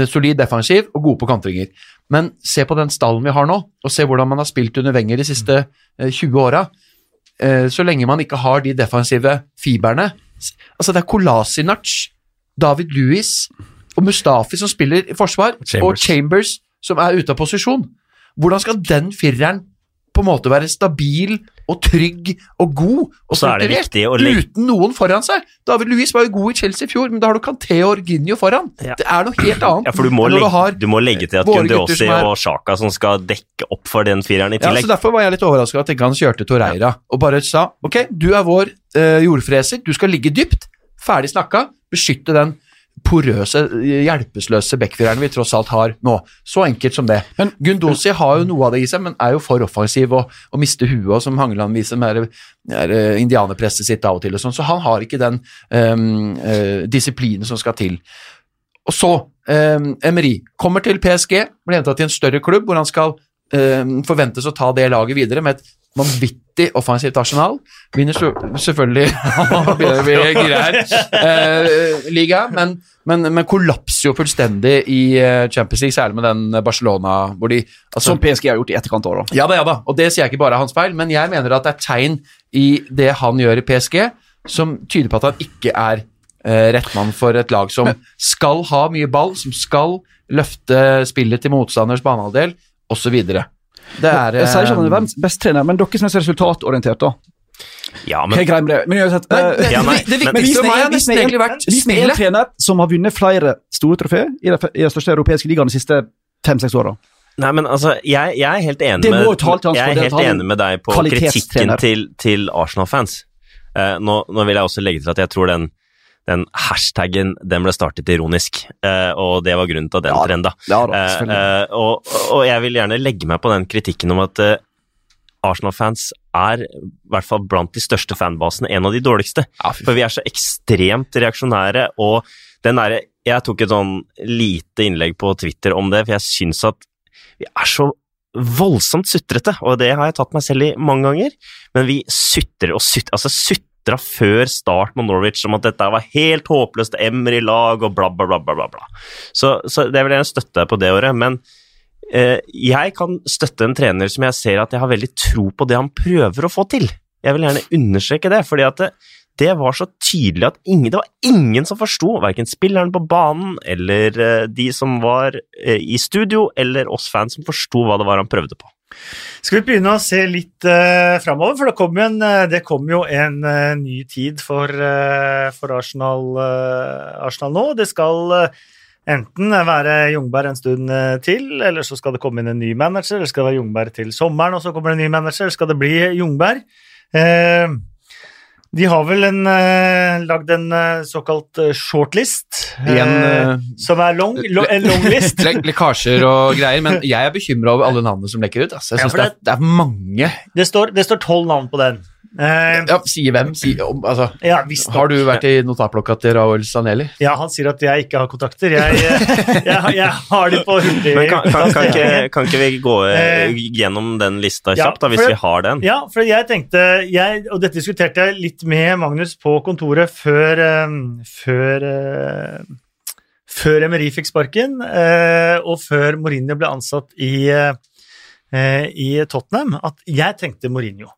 solid defensiv og gode på kantringer. Men se på den stallen vi har nå, og se hvordan man har spilt under Wenger de siste eh, 20 åra. Eh, så lenge man ikke har de defensive fiberne Altså, det er Kolasinac, David Louis og Mustafi som spiller i forsvar, og Chambers. Chambers som er ute av posisjon. Hvordan skal den fireren på en måte være stabil og trygg og god og er strukturert, legge- uten noen foran seg? David Louis var jo god i Chelsea i fjor, men da har du Kanté og Orginio foran. Ja. Det er noe helt annet. Ja, for du må, legge, du, du må legge til at Gundiosi er- og Sjaka som skal dekke opp for den fireren i Ja, tillegg. så Derfor var jeg litt overraska at ikke han kjørte Torreira og bare sa ok, du er vår eh, jordfreser, du skal ligge dypt. Ferdig snakka. Beskytte den porøse, hjelpeløse backfirerne vi tross alt har nå. Så enkelt som det. Men Gundosi har jo noe av det i seg, men er jo for offensiv og, og mister huet, og som Hangeland viser med eh, indianerpresset sitt av og til og sånn. Så han har ikke den um, uh, disiplinen som skal til. Og så, um, Emery kommer til PSG, blir henta til en større klubb hvor han skal um, forventes å ta det laget videre med et vanvittig offensivt arsenal. Vinner selvfølgelig her. Eh, liga, men, men, men kollapser jo fullstendig i eh, Champions League, særlig med den Barcelona hvor de altså, Som PSG har gjort i etterkant òg, da. ja da, ja da, og det sier jeg ikke bare er hans feil, men jeg mener at det er tegn i det han gjør i PSG, som tyder på at han ikke er eh, rett mann for et lag som skal ha mye ball, som skal løfte spillet til motstanders banehalvdel, osv. Det er Jeg sier ikke at han er eh, verdens beste trener, men dere som er så resultatorientert, da. Ja, Hva er men greia med det? Men uansett, Nei, det, eh, Ja, nei, det, det viktigste for meg har vis nesten egentlig vært trener som har vunnet flere store trofeer i de, i den største europeiske ligaen de siste fem-seks åra. Nei, men altså, jeg, jeg er helt enig med, jeg er helt er enig med deg på kritikken til, til Arsenal-fans. Uh, nå, nå vil jeg også legge til at jeg tror den, den hashtaggen den ble startet ironisk, eh, og det var grunnen til at den Ja, trenda. Ja da, Eh, eh, og, og jeg vil gjerne legge meg på den kritikken om at Arsenal-fans er, i hvert fall blant de største fanbasene, en av de dårligste. Ja, For vi er så ekstremt reaksjonære, og den derre Jeg tok et sånn lite innlegg på Twitter om det, for jeg syns at vi er så voldsomt sutrete, og det har jeg tatt meg selv i mange ganger, men vi sutrer og sutrer, altså sutra før start med Norwich om at dette var helt håpløst Emry lag og bla, bla, bla. bla, bla. Så, så det vil jeg støtte på det året. Men eh, jeg kan støtte en trener som jeg ser at jeg har veldig tro på det han prøver å få til. Jeg vil gjerne understreke det, fordi at det, det var så tydelig at ingen, det var ingen som forsto, verken spilleren på banen eller eh, de som var eh, i studio, eller oss fans som forsto hva det var han prøvde på. Skal vi begynne å se litt uh, framover? For det jo en, uh, det kom jo en uh, ny tid for, uh, for Arsenal, Arsenal, nå. Det skal enten være Jungberg en stund til, eller så skal det komme inn en ny manager, eller skal det være Jungberg til sommeren, og så kommer det en ny manager, eller skal det bli Jungberg? Uh, de har vel en, uh, lagd en uh, såkalt uh, shortlist, Igjen, som er long, lo, en long list. Le lekkasjer og greier, men jeg er bekymra over alle navnene som lekker ut. Altså. Jeg Ja, synes for det, er, det er mange. Det står det står tolv navn på den. Eh, Ja, Sier hvem? Si, om- altså, ja, har du vært i notatblokka til Raoul Saneli? Ja, han sier at jeg ikke har kontakter. Jeg, jeg, jeg, jeg har de på hurtig kan, kan, kan, ikke, kan ikke vi gå eh, Eh, gjennom den lista ja, kjapt, da, hvis for- vi har den? Ja, for jeg tenkte jeg, Og dette diskuterte jeg litt med Magnus på kontoret før um, Før uh, Før Emery fikk sparken, eh, og før Mourinho ble ansatt i, eh, i Tottenham, at jeg tenkte Mourinho.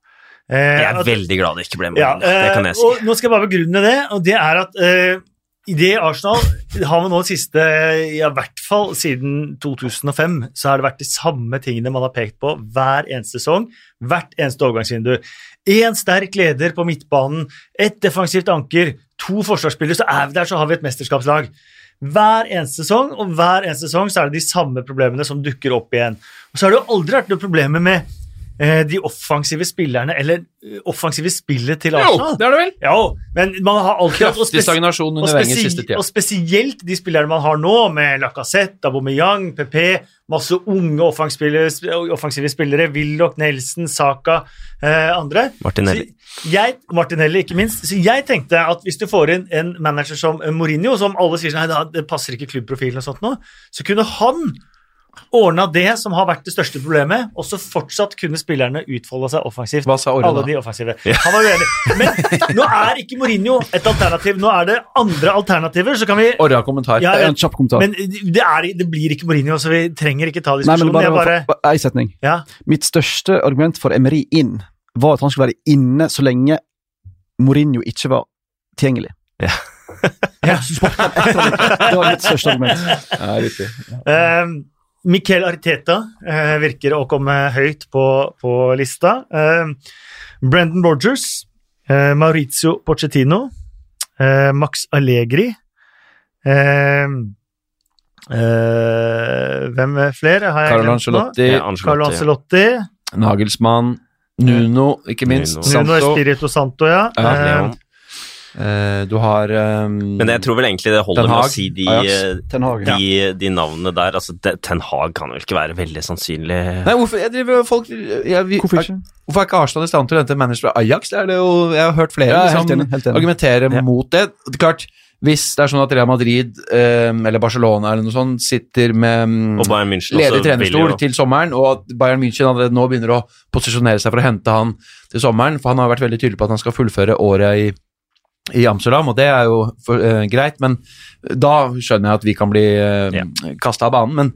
Eh, Jeg er at- veldig glad det ikke ble Ja, det kan jeg eh, si. Og nå skal jeg bare begrunne det, og det er at eh, i det Arsenal har man nå det siste, ja, i hvert fall siden 2005, så har det vært de samme tingene man har pekt på hver eneste sesong, hvert eneste overgangsvindu. Én sterk leder på midtbanen, ett defensivt anker, to forsvarsspillere, så er vi der, så har vi et mesterskapslag. Hver eneste sesong, og hver eneste sesong så er det de samme problemene som dukker opp igjen. Og så har det jo aldri vært noe problemer med eh, de offensive spillerne, eller eh, offensive spillet til Arsenal. det er det vel. Ja, men man har alltid hatt og Kraftig stagnasjon og, under Wenger siste tida. og spesielt de spillerne man har nå, med Lacassette, Aubameyang, PP, masse unge offensive, spillere, Willoch, Nelson, Saka, eh, andre. Martinelli. Jeg, Martinelli, ikke minst. Så jeg tenkte at hvis du får inn en manager som eh, Mourinho, som alle sier sånn, nei, det- det passer ikke klubbprofilen og sånt nå, så kunne han ordna det som har vært det største problemet, og så fortsatt kunne spillerne utfolde seg offensivt. Hva sa Orre Alle de offensive. Han var uenig. Men nå er ikke Mourinho et alternativ, nå er det andre alternativer, så kan vi Orre har kommentar. Ja, en kjapp kommentar. Men det, er, det blir ikke Mourinho, så vi trenger ikke ta Nei, men diskusjonen. bare, bare, Ei setning. ja. Mitt største argument for Emery inn var at han skulle være inne så lenge Mourinho ikke var tilgjengelig. Ja. Det var mitt største argument. Ja, riktig. Eh, Miquel Arteta eh, virker å komme høyt på, på lista. Eh, Brendan Borgers, eh, Maurizio Pochettino, eh, Max Allegri eh, eh, Hvem er flere? Har jeg Carlo? Ancelotti, Ja, Ancelotti, Carlo ja. Ancelotti. Nagelsmann, Nuno, ikke minst. Nuno. Nuno Santo. Espirito Santo, ja. Ja. Eh, du har um, Men jeg tror vel egentlig det holder med å si de, Ten Hag. de, de navnene der. Altså, de, Ten Hag kan vel ikke være veldig sannsynlig Nei, hvorfor jeg driver folk jeg, vi, Hvorfor ikke? Hvorfor er ikke Arsenal i stand til å hente manager fra Ajax? Det er det jo, jeg har hørt flere Ja, er liksom, enig, Ja. mot det. Det er klart, Hvis det er sånn at Real Madrid eh, eller Barcelona eller noe sånt sitter med mm, ledig trenerstol til sommeren, og at Bayern München allerede nå begynner å posisjonere seg for å hente han til sommeren, for han har vært veldig tydelig på at han skal fullføre året i, i Amsterdam, og det er jo for, uh, greit, men da skjønner jeg at vi kan bli uh, yeah. kasta av banen, men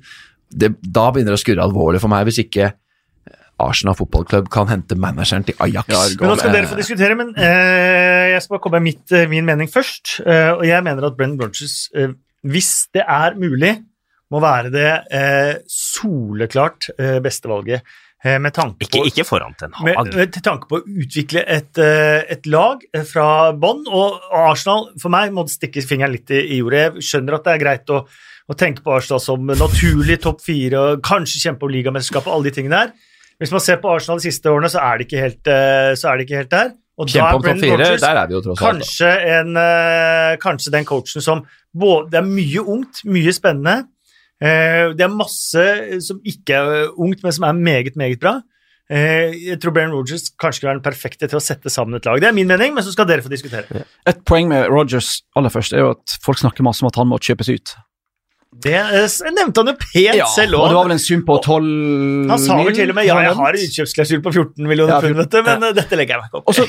det, da begynner det å skurre alvorlig for meg hvis ikke Arsenal fotballklubb kan hente manageren til Ajax. Ja, Men nå skal dere få diskutere, men uh, jeg skal bare komme med mitt, uh, min mening først. Eh, og jeg mener at Brennan Brunches, eh, hvis det er mulig, må være det eh, soleklart eh, beste valget. Eh, med tanke på ikke foran Ten med, Hag. med med tanke på å utvikle et, eh, et lag eh, fra bånn. Og Arsenal, for meg, må stikke fingeren litt i, i jordet. Jeg skjønner at det er greit å, å tenke på Arsenal som naturlig topp fire, og kanskje kjempe om ligamesterskapet, alle de tingene der. Hvis man ser på Arsenal de siste årene, så er det ikke helt, så er det ikke helt der. Og da Kjempe er om topp Brendan fire, Rodgers der er vi jo tross alt. kanskje, en, kanskje den coachen som både, Det er mye ungt, mye spennende. Eh, det er masse som ikke er ungt, men som er meget, meget bra. Eh, jeg tror Baron Rogers kanskje kan være den perfekte til å sette sammen et lag. Det er min mening, men så skal dere få diskutere. Et poeng med Rogers aller først er jo at folk snakker masse om at han må kjøpes ut. Det eh, nevnte han jo pent Ja, selv òg. det var vel en sum på 12 Han sa vel til og med ja, jeg har en utkjøpsklausul på 14 millioner Ja, pund, men ja. dette legger jeg meg ikke opp Og så-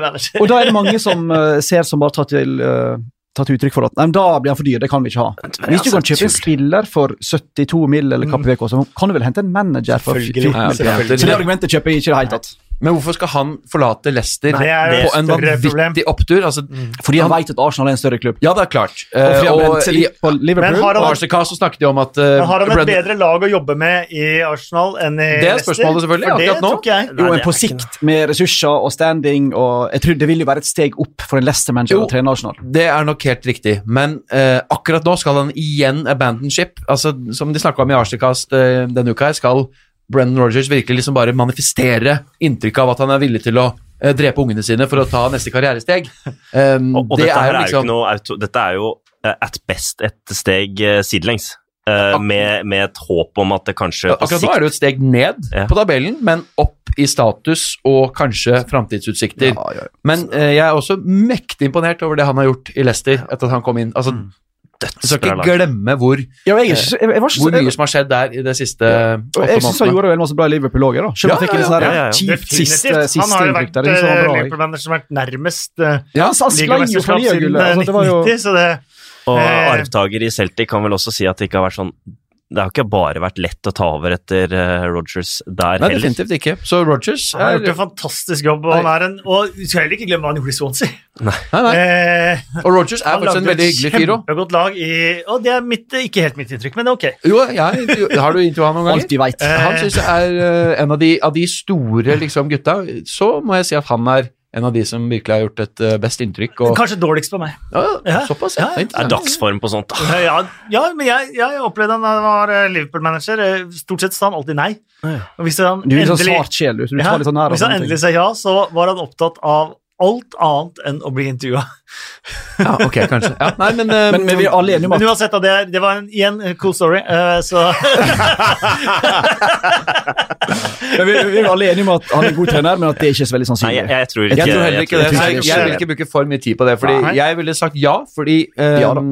manager. Og da er det mange som ser som bare tar til, uh, tar til uttrykk for at nei, men da blir han for dyr, det kan vi ikke ha. Hvis du kan kjøpe en spiller for 72 mill. eller hva VK, så kan du vel hente en manager for Selvfølgelig. 14 mill. Så det argumentet kjøper jeg ikke i det hele tatt. Men hvorfor skal han forlate Leicester Nei, på en større problem. vanvittig opptur? Altså, Fordi han vet at Arsenal er en større klubb. ja, det er klart. Og han og i på Liverpool. Han- Arsenal så snakket de om at uh, Men har han et Brendan- bedre lag å jobbe med i Arsenal enn i Leicester? Det er spørsmålet selvfølgelig, For akkurat nå. jeg. Jo, men på sikt, med ressurser og standing og Jeg tror det vil jo være et steg opp for en Leicester-manager å trene Arsenal. Det er nok helt riktig, men uh, akkurat nå skal han igjen abandon ship. Altså, som de snakka om i Arsenal-kast eh, denne uka, her, skal Brennan Rogers virkelig liksom bare manifestere inntrykket av at han er villig til å eh, drepe ungene sine for å ta neste karrieresteg. Um, Og, og det dette, er er liksom noe auto, dette er jo eh, at best et steg sidelengs. Uh, med, med et håp om at det kanskje Akkurat nå er det jo et steg ned Ja. på tabellen, men opp i status og kanskje framtidsutsikter. Ja, ja. Men uh, jeg er også mektig imponert over det han har gjort i Leicester etter at han kom inn. Altså, Mm. Du skal ikke glemme hvor, Ja, jeg, er jeg, jeg hvor så mye som har skjedd der i det siste ja. åtte jeg syns han gjorde vel masse bra i Liverpool òg, da. Selv om Ja, ja, sånn ja, ja, ja. kjipt siste, siste Han har jo vært eh. Liverpool-manager som har vært nærmest uh, Ja, ligamesterskap siden liagullet. eh, Altså, det var jo 1990, så det Og Eh. arvtaker i Celtic kan vel også si at det ikke har vært sånn Det har ikke bare vært lett å ta over etter uh, Rogers der Nei, heller. definitivt ikke. Så Rogers Han har er gjort en fantastisk jobb, og han er en Og vi skal heller ikke glemme hva han gjorde i Swansea. Nei, nei. Eh, Og Rogers er faktisk en veldig hyggelig fyr òg. Kjempegodt lag i Og det er mitt, ikke helt mitt inntrykk, men det er ok. Jo, jeg, har du intervjua han noen ganger? Alt vi veit. Eh, Han syns jeg er eh, en av de, av de store liksom, gutta. Så må jeg si at han er en av de som virkelig har gjort et eh, best inntrykk. Og, Kanskje dårligst på meg. ja, Ja, såpass, ja. Det er Det er dagsform på sånt. da. Ja, ja men jeg, jeg opplevde han da han var eh, Liverpool-manager. Eh, Stort sett sa han alltid nei. Og hvis han Du er sånn svart sjel, du. Så du tar litt sånn hvis han endelig sa ja, så var han opptatt av alt annet enn å bli intervjua. Ja, ok, kanskje. Ja, nei, men, uh, Men, men vi er alle enige om Men at uansett, da, det, det var en, igjen en cool story, uh, så men vi, vi er alle enige om at han er en god trener, men at det ikke er så veldig Nei, sannsynlig. jeg, jeg tror Jeg tror heller ikke det. ikke jeg, jeg vil ikke bruke for mye tid på det. Fordi Nei. jeg ville sagt ja, fordi um, Ja da.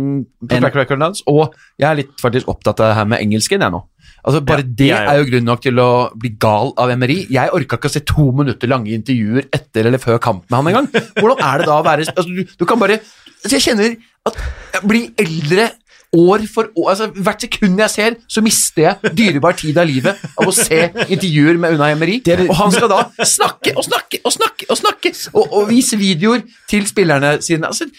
på track recorden hans, og jeg er litt faktisk opptatt av det her med engelsken, jeg nå. Altså Bare det er jo grunn nok til å bli gal av MRI. Jeg orka ikke å se to minutter lange intervjuer etter eller før kamp med han engang. Hvordan er det da å være altså, du, du kan bare altså, Jeg kjenner at jeg blir eldre år for år altså Hvert sekund jeg ser, så mister jeg dyrebar tid av livet av å se intervjuer med Unai Emery. Og han skal da snakke og snakke og snakke og snakke og, og vise videoer til spillerne sine. Altså,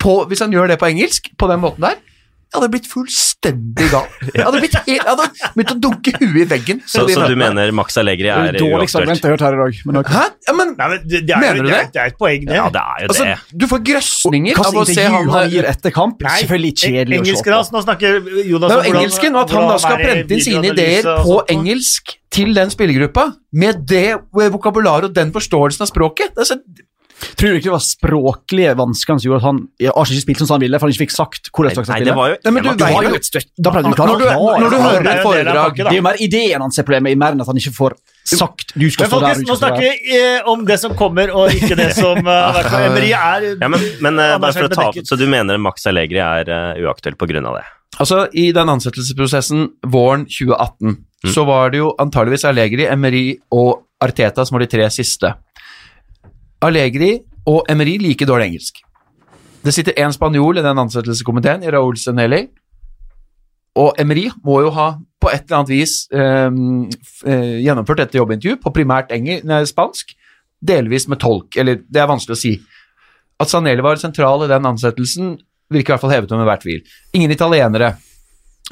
på, hvis han gjør det på engelsk, på den måten der jeg hadde blitt fullstendig gal. Jeg hadde, blitt helt, jeg hadde begynt å dunke huet i veggen. Så, så du mener Max Allegri er uaktuelt? Hæ? Ja, men, Nei, men det, det, er, Mener du det, det? er, det er et poeng, det. Ja, det er jo altså, det. du får grøsninger av å se han han gir etter kamp? Nei, Selvfølgelig kjedelig å se på. nå snakker Jonas om hvordan- engelsken, og at han da skal prente inn sine ideer på engelsk til den spillergruppa, med det vokabularet og den forståelsen av språket. Det er så, Tror du ikke det var språklige vansker som gjorde at han jeg har ikke spilte som han ville, for han ikke fikk sagt hvordan slags Nei, han det spiller? var jo Nei, men du Du var- har jo et støtt. Da pleier du å Når du- når du hører er et foredrag. Det er jo mer ideen hans er problemet, mer enn at han ikke får sagt du skal Men stå der. nå skal snakker vi eh, om det som kommer, og ikke det som uh, hvert Emery er Ja, men, men eh, bare for å ta opp, Så du mener Max Allegri er uh, uaktuell på grunn av det? Altså, I den ansettelsesprosessen våren 2018 så var det jo antageligvis Allegri, Emery og Arteta som var de tre siste. Allegri og Emery like dårlig engelsk. Det sitter én spanjol i den ansettelseskomiteen, i Raúl Senelli. Og Emery må jo ha på et eller annet vis ehm, eh, gjennomført dette jobbintervjuet på primært engel, nei, spansk, delvis med tolk, eller det er vanskelig å si. At Sanelli var sentral i den ansettelsen, virker i hvert fall hevet over enhver tvil. Ingen italienere,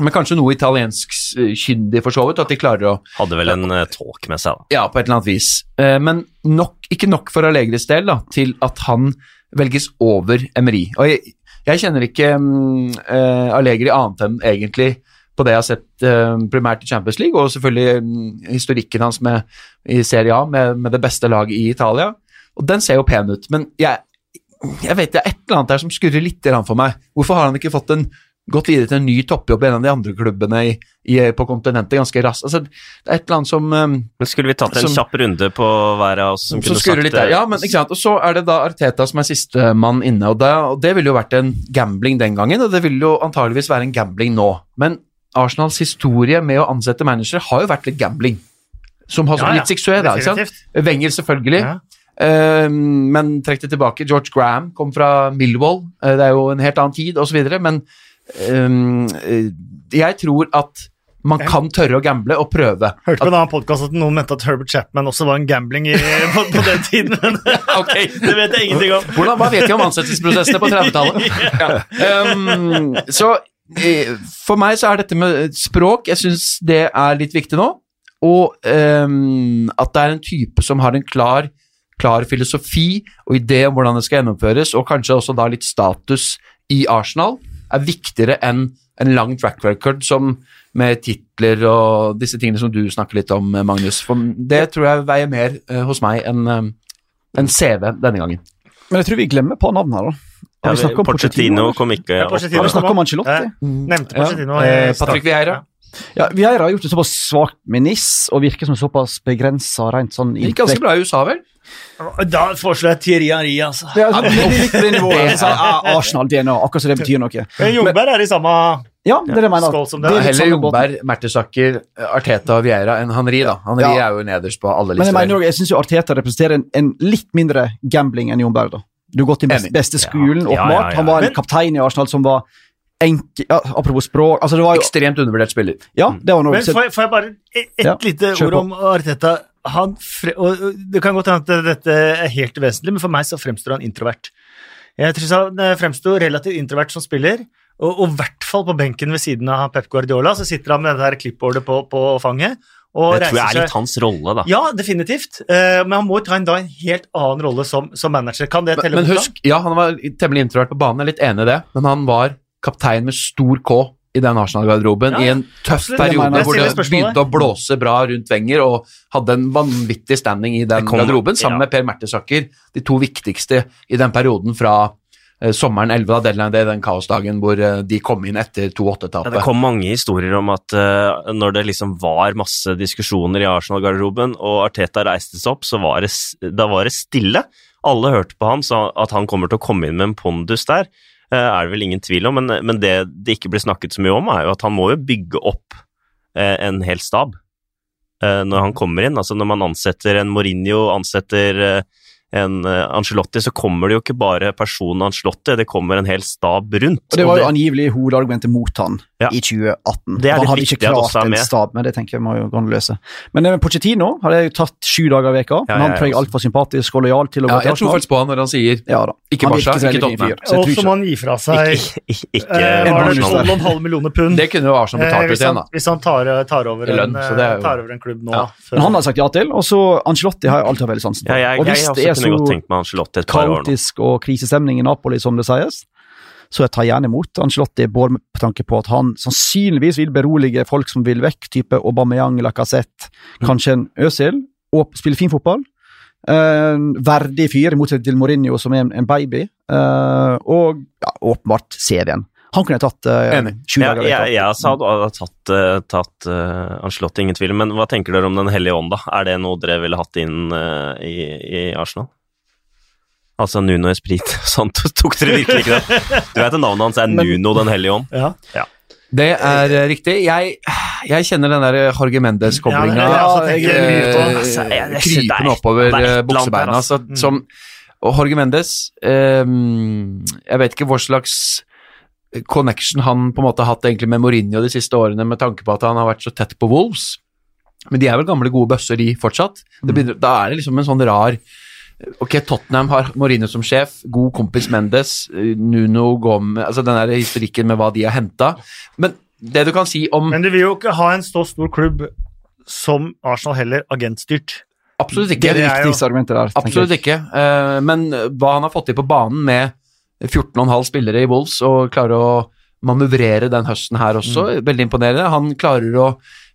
men kanskje noe italienskkyndig for så vidt, at de klarer å Hadde vel en uh, tolk med seg, da. Ja, på et eller annet vis. Uh, men nok, ikke nok for Allegris del da, til at han velges over Emery. Og jeg, jeg kjenner ikke eh, Allegri annet enn egentlig på det jeg har sett eh, primært i Champions League, og selvfølgelig um, historikken hans med, i Serie A med, med det beste laget i Italia. Og den ser jo pen ut, men jeg, jeg vet det er et eller annet der som skurrer litt for meg. Hvorfor har han ikke fått en gått videre til en ny toppjobb i en av de andre klubbene i, i, på kontinentet ganske raskt. Altså, det er et eller annet som um, skulle vi tatt en Som- kjapp runde på hver av oss som så kunne sagt litt der. Ja, men ikke sant. Og så er det da Arteta som er sistemann inne, og det, og det ville jo vært en gambling den gangen, og det vil jo antageligvis være en gambling nå. Men Arsenals historie med å ansette manager har jo vært litt gambling. Som har Ja, ja, gitt suksess, da. ikke sant? Wenger, selvfølgelig. Ja. Uh, men trekk det tilbake. George Graham kom fra Millwall. uh, det er jo en helt annen tid, osv. Men eh, jeg tror at man kan tørre å gamble og prøve. Hørte på en annen podkast at noen mente at Herbert Chapman også var en gambling i, på, på den tiden, men det vet jeg ingenting om. Hvordan, hva vet de om ansettelsesprosessene på 30-tallet? Ja. Um, så eh, for meg så er dette med språk Jeg syns det er litt viktig nå. Og um, at det er en type som har en klar, klar filosofi og idé om hvordan det skal gjennomføres, og kanskje også da litt status i Arsenal, er viktigere enn en lang track record som med titler og disse tingene som du snakker litt om, Magnus. For det tror jeg veier mer uh, hos meg enn uh, en CV denne gangen. Men jeg tror vi glemmer et par navn her, da. Har vi snakket om Porcettino? kom ikke Ja. Pochettino. Har vi snakket om Ancelotti? Eh, Nevnte Porcettino. Ja, eh. Patrick Vieira. Ja, Vieira har gjort det såpass svakt med NIS, og virker som såpass begrensa rent sånn Det gikk ganske bra i USA, vel? Da foreslår jeg Thierry Henry, altså. Ja, det på det nivået. Så, ja, Arsenal-DNA, akkurat som det betyr noe. Men Jungberg er i samme Ja, det er det jeg mener. Skål som det er er. Heller. Jungberg, Mertesacker, Arteta og Vieira enn Henri, da. Henri Ja. er jo nederst på alle Men jeg mener jeg syns Arteta representerer en, en litt mindre gambling enn Jon da. Du har gått i best, beste skolen, Ja, ja, åpenbart. ja, ja. Han var en Men- kaptein i Arsenal som var enkel ja, Apropos språk altså det var jo, Ekstremt undervurdert spiller. Ja, det var noe Men får, jeg- får jeg bare et, et Ja, lite ord om Arteta? Han fre, og og det kan godt hende at dette er helt uvesentlig, men for meg så fremstår han introvert. Jeg tror han fremsto fremstår relativt introvert som spiller, og og i hvert fall på benken ved siden av Pep Guardiola. Så sitter han med det der klippbordet på, på fanget og Det tror jeg er litt hans rolle, da. Ja, definitivt, Eh, men han må ta en, da en helt annen rolle som, som manager. Kan det telle men men husk, ja, han var temmelig introvert på banen, jeg er litt enig i det, men han var kaptein med stor K i den Arsenal-garderoben Ja, i en tøff absolutt. periode hvor det begynte å blåse bra rundt Wenger, og hadde en vanvittig standing i den kom- garderoben, sammen ja. med Per Mertesaker, de to viktigste i den perioden fra eh, sommeren 11, da deadline day, den kaosdagen hvor eh, de kom inn etter Ja, 2-8-tapet. det kom mange historier om at eh, når det liksom var masse diskusjoner i Arsenal-garderoben, og Arteta reiste seg opp, så var det, da var det stille. Alle hørte på ham, så at han kommer til å komme inn med en pondus der, er det vel ingen tvil om. Men, men det det ikke blir snakket så mye om, er jo at han må jo bygge opp eh, en hel stab eh, når han kommer inn. Altså når man ansetter en Mourinho, ansetter eh, en Angelotti, Ancelotti, så kommer det jo ikke bare personen Ancelotti, det kommer en hel stab rundt. Og det var jo angivelig hovedargumentet mot han Ja. i 2018. Det er han hadde ikke klart en med. stab, men det tenker jeg må jo gå an å løse. Men eh, Pochettino hadde jeg tatt sju dager i veka, Ja, men han tror jeg er altfor sympatisk og lojal til å Ja, gå til Arsenal. jeg tror faktisk på han når han sier Ja da. Ikke Barca, ikke Tottenham. Og som han gi fra seg ikke, ikke, ikke eh, en var det 12,5 millioner pund. Det kunne jo Arsenal Eh, betalt ut igjen, da. hvis han tar, tar, over lønn, en, eh, jo- tar over en klubb nå. Ja. Men han har sagt ja til, og så Ancelotti har jeg alltid hatt veldig sansen for. Og hvis det er kunne godt så tenkt meg Angelotti et par år nå. kaotisk og krisestemning i Napoli, som det sies, så jeg tar gjerne imot Ancelotti, både på tanke på at han sannsynligvis vil berolige folk som vil vekk, type Aubameyang, Lacassette, Mm. kanskje en Øzil, og spille fin fotball. En verdig fyr, i motsetning til Mourinho, som er en, en baby. Eh, og ja, åpenbart CV-en. Han kunne jeg tatt uh, Enig. sju Ja, dager jeg, jeg også hadde hadde tatt, uh, tatt uh, Ancelotti, ingen tvil. Men hva tenker dere om Den hellige ånd, da? Er det noe dere ville hatt inn uh, i, i Arsenal? Altså Nuno Esprit. Sånn tok dere virkelig ikke det? Du vet at navnet hans er Men- Nuno Den hellige ånd? Ja. Det er riktig. Jeg, jeg kjenner den der Jorge Mendes-koblinga. Ja, Ja, Altså, krypende er- oppover buksebeina. altså. Så, som, og Jorge Mendes eh, Jeg vet ikke hva slags connection han på en måte har hatt egentlig med Mourinho de siste årene, med tanke på at han har vært så tett på Wolves. Men de er vel gamle, gode bøsser, de fortsatt. Det begynner, da er det liksom en sånn rar Ok, Tottenham har Mourinho som sjef, god kompis Mendes, Nuno Gomez Altså den der historikken med hva de har henta. Men det du kan si om Men du vil jo ikke ha en så stor klubb som Arsenal heller agentstyrt. Absolutt ikke. det det er det viktigste argumentet der. Absolutt ikke. Eh, men hva han har fått til på banen med 14,5 spillere i Wolves og klarer å manøvrere den høsten her også, veldig imponerende. Han klarer å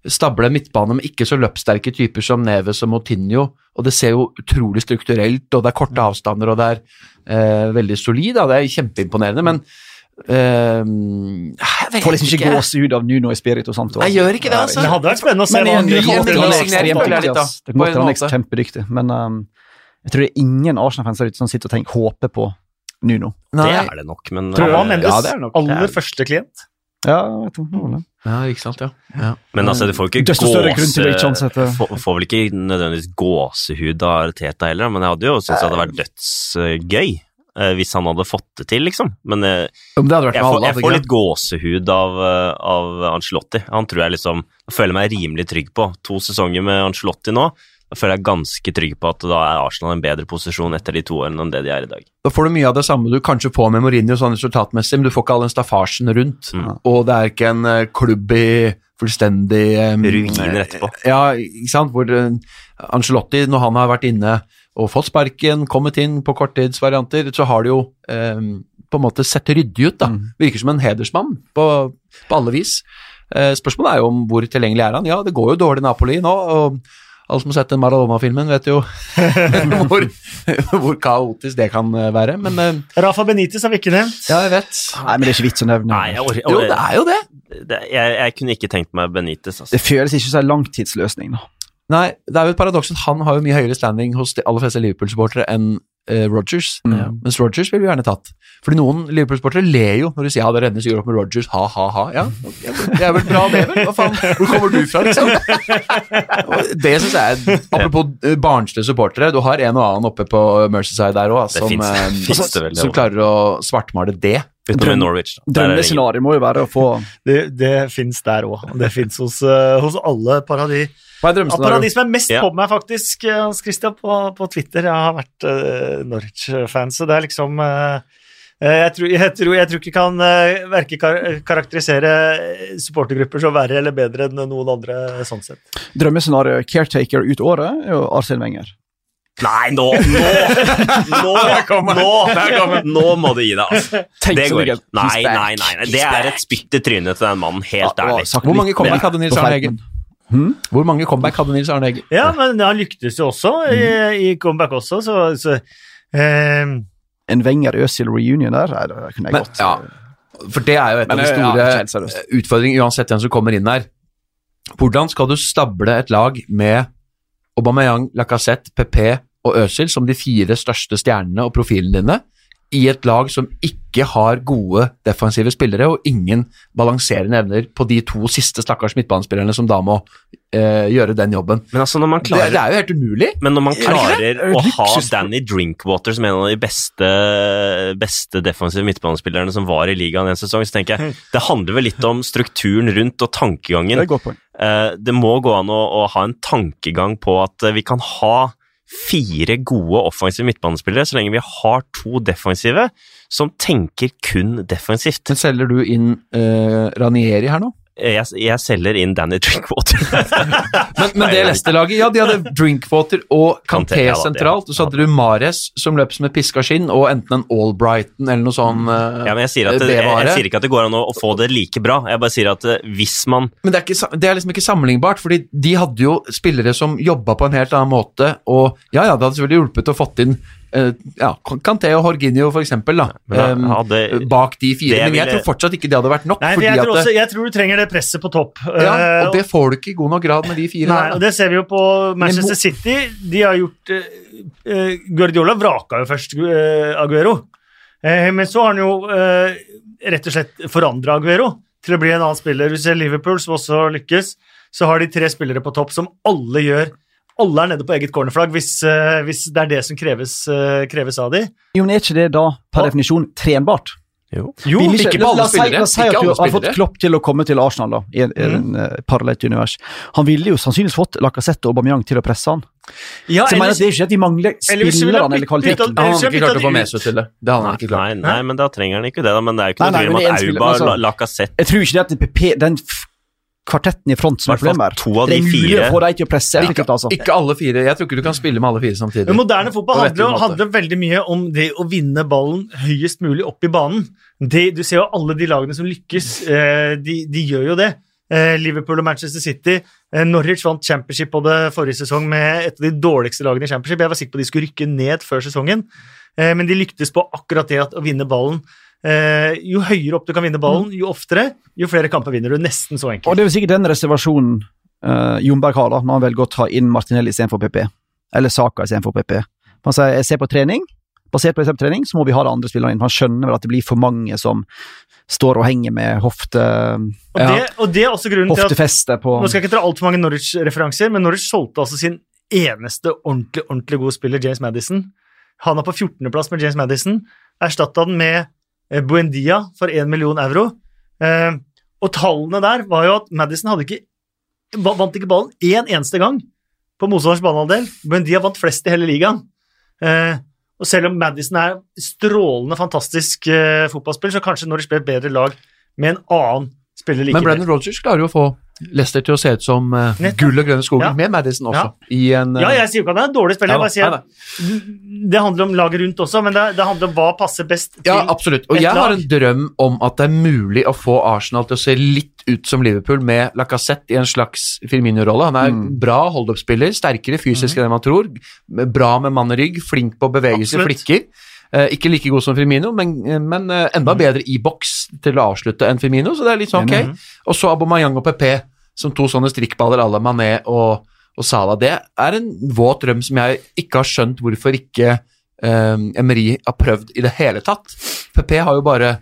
stable midtbane med ikke så løpssterke typer som Neves og Moutinho, og det ser jo utrolig strukturelt, og det er korte avstander, og det er eh, veldig solid, da. det er kjempeimponerende. Men eh, Jeg Får liksom ikke gåsehud av Nuno Espirito Santo. Jeg gjør ikke det, altså. Det hadde vært spennende å se hva han gjør. Det hende han kjempedyktig, men um, jeg tror det er ingen Arsenal-fans der ute som sitter og tenker, håper på Nuno. Det er det nok, men Tror du han eh, Ja, det er nok- aller første klient? Ja, jeg vet det. Ja, ikke sant, ja. ja. Men altså, du får ikke Desto gåse... Får, får vel ikke nødvendigvis gåsehud av Arteta heller, men jeg hadde jo syntes det hadde vært dødsgøy eh, hvis han hadde fått det til, liksom. Men eh, det hadde vært jeg, får, jeg får litt gåsehud av, av Ancelotti. Han tror jeg liksom Jeg føler meg rimelig trygg på. To sesonger med Ancelotti nå, da føler jeg ganske trygg på at da er Arsenal en bedre posisjon etter de to årene enn det de er i dag. Da får du mye av det samme du kanskje får med Mourinho sånn resultatmessig, men du får ikke all den staffasjen rundt. Mm. Og det er ikke en eh, klubb i fullstendig um, Ruiner etterpå. Ja, ikke sant. Hvor uh, Ancelotti, når han har vært inne og fått sparken, kommet inn på korttidsvarianter, så har det jo um, på en måte sett ryddig ut. da. Mm. Virker som en hedersmann på, på alle vis. Uh, spørsmålet er jo om hvor tilgjengelig er han. Ja, det går jo dårlig i Napoli nå. og alle som har sett den Maradona-filmen, vet jo hvor, hvor kaotisk det kan eh, være. Men uh, Rafa Benitez har vi ikke nevnt. ja, jeg vet. Nei, men det er ikke vits å nevne. Nei, jeg, jeg, Jo, det er jo det. det, jeg, jeg kunne ikke tenkt meg Benitez, altså. Det føles ikke som en langtidsløsning. da. Nei, det er jo et paradoks at han har jo mye høyere standing hos de aller fleste Liverpool-supportere enn eh, Rogers. Mm. Mens Rogers ville vi gjerne tatt. Fordi noen Liverpool-supportere ler jo når de sier ja, det rennes gjør opp med Rogers, ha, ha, ha. Ja, ja, det er vel bra det, vel? Hva faen? Hvor kommer du fra, liksom? Det synes jeg er Apropos eh, barnslige supportere, du har en og annen oppe på Mercyside der òg, Det som, finnes- eh, finnes det vel, som klarer å svartmale det. Utenom Norwich. Drømmescenarioet må jo være å få Det, det fins der òg. Det fins hos, eh, hos alle paradis. Hva er Ja, paradis som er mest Ja. på meg, faktisk, eh, Hans Christian, på, på Twitter. Jeg har vært uh, Norwich-fan, så det er liksom eh, eh, jeg, tror, jeg, tror, jeg tror ikke kan uh, verke kar karakterisere supportergrupper så verre eller bedre enn noen andre, sånn sett. Drømmescenarioet caretaker ut året, er jo Arsene Wenger. Nei, nå Nå! Nå, nå, nå må du gi deg, altså. Det går ikke. Nei, nei, nei, nei. Det er et spytt i trynet til den mannen, helt ærlig. Hvor mange comeback hadde Nils Arne. Eggen? Hvor mange comeback hadde Nils Arne Eggen? Ja, men han lyktes jo også i, i comeback også, så, så um. En Wenger-Øzil reunion der, det kunne jeg Men, godt ja, for det er jo et av de store ja, eh, utfordringene, uansett hvem som kommer inn der. Hvordan skal du stable et lag med Aubameyang, Lacassette, Pepe og Øzil som de fire største stjernene og profilene dine, i et lag som ikke har gode defensive spillere og ingen balanserende evner på de to siste stakkars midtbanespillerne som da må eh, gjøre den jobben? Men altså, når man Det, klarer det er jo helt umulig. Men når man Er det klarer å ha Danny Drinkwater som en av de beste, beste defensive midtbanespillerne som var i ligaen en sesong, så tenker jeg det handler vel litt om strukturen rundt og tankegangen. et godt poeng. Eh, Det må gå an å, å ha en tankegang på at eh, vi kan ha fire gode offensive midtbanespillere så lenge vi har to defensive som tenker kun defensivt. Men selger du inn eh, Ranieri her nå? Jeg, jeg selger inn Danny Drinkwater. Men, men det Leicester-laget, ja, de hadde Drinkwater og det- sentralt, og så hadde du Mares som løp som et piska skinn, og enten en Albrighton eller noe sånn uh, Ja, men jeg sier, at jeg, jeg sier ikke at det går an å, å få det like bra. Jeg bare sier at uh, hvis man Men det er, ikke, det er liksom ikke sammenlignbart, fordi de hadde jo spillere som jobba på en helt annen måte, og ja, ja, det hadde selvfølgelig hjulpet å fått inn eh, ja, Kanté og Jorginho, Men em, hadde- bak de fire. Men jeg ville- tror fortsatt ikke det hadde vært nok, Nei, jeg tror, også, jeg tror du trenger det presset på topp. ja, Eh, Og det får du ikke i god nok grad med de fire. Nei, der, og det ser vi jo på Manchester City. De har gjort eh, eh, Guardiola vraka jo først uh, Aguero, Uh, men så har han jo eh, rett og slett forandra Aguero til å bli en annen spiller. Du ser Liverpool, som også lykkes, så har de tre spillere på topp som alle gjør alle er nede på eget cornerflagg hvis, eh, hvis det er det som kreves, eh, kreves av de. Jo, men Er ikke det da per Ja. definisjon trenbart? Jo. Jo, ikke, ikke på alle spillere. La oss si at du har fått. Klopp til å komme til Arsenal, da, i en, mm. en eh, parallelt univers. Han ville jo sannsynligvis fått Lacassette og Aubameyang til å presse han. ja, Så jeg mener at Det er ikke at de mangler spillerne eller kvaliteten. Han har ikke klart å få seg til det. Det har han ikke klart. Nei, nei, men da trenger han ikke det, da. Men det er jo ikke noe tvil om men det at Auba, altså- Lacassette Jeg tror ikke det at PP, den kvartetten i front som er problemet to av Det er de mulig fire- å få dem til å presse effektivt, altså. Ikke alle fire. Jeg tror ikke du kan spille med alle fire samtidig. Men moderne fotball handler, handler veldig mye om det å vinne ballen høyest mulig opp i banen. Det, du ser jo alle de lagene som lykkes, eh, de, de gjør jo det. Eh, Liverpool og Manchester City. Eh, Norwich vant championship på det forrige sesong med et av de dårligste lagene i championship. Jeg var sikker på at de skulle rykke ned før sesongen, eh, men de lyktes på akkurat det at å vinne ballen Eh, jo høyere opp du kan vinne ballen, jo oftere, jo flere kamper vinner du. Nesten så enkelt. Og det er jo sikkert den reservasjonen eh, Jomberg har, da, når han velger å ta inn Martinelli istedenfor PP. Eller Saka istedenfor PP. Han sier jeg ser på trening, basert på trening, så må vi ha de andre spillerne inn. Han skjønner vel at det blir for mange som står og henger med hofte, Og, Ja. det, og det er også grunnen til at på Nå skal jeg ikke dra altfor mange Norwich-referanser, men Norwich solgte altså sin eneste ordentlig ordentlig gode spiller, James Madison. Han er på 14.-plass med James Madison. Erstatta den med Buendia for 1 million euro. Eh, og tallene der var jo at Madison hadde ikke, vant ikke ballen én eneste gang på motstanders banehalvdel. Buendia vant flest i hele ligaen. Eh, og selv om Madison er strålende fantastisk eh, fotballspiller, så kanskje når de et bedre lag med en annen spiller like Men Brennan Rodgers klarer jo å få Leicester til å se ut som uh, gull og grønne skogen, Ja. med Madison også. I en, uh, Ja, jeg sier jo ikke at han er en dårlig spiller, jeg bare sier det handler om laget rundt også, men det, det handler om hva passer best til Ja, absolutt. Og jeg jeg har en drøm om at det er mulig å få Arsenal til å se litt ut som Liverpool, med Lacassette i en slags Firmino-rolle. Han er Mm. bra hold-up-spiller, sterkere fysisk enn man tror, bra med mann og rygg, flink på bevegelse, Absolutt. flikker. Eh, ikke like god som Firmino, men, men eh, enda bedre i boks til å avslutte enn Firmino, så det er litt sånn ok. Og så Abomayang og PP som to sånne strikkballer à la Mané og, og Salah. Det er en våt drøm som jeg ikke har skjønt hvorfor ikke eh, Emery har prøvd i det hele tatt. PP har jo bare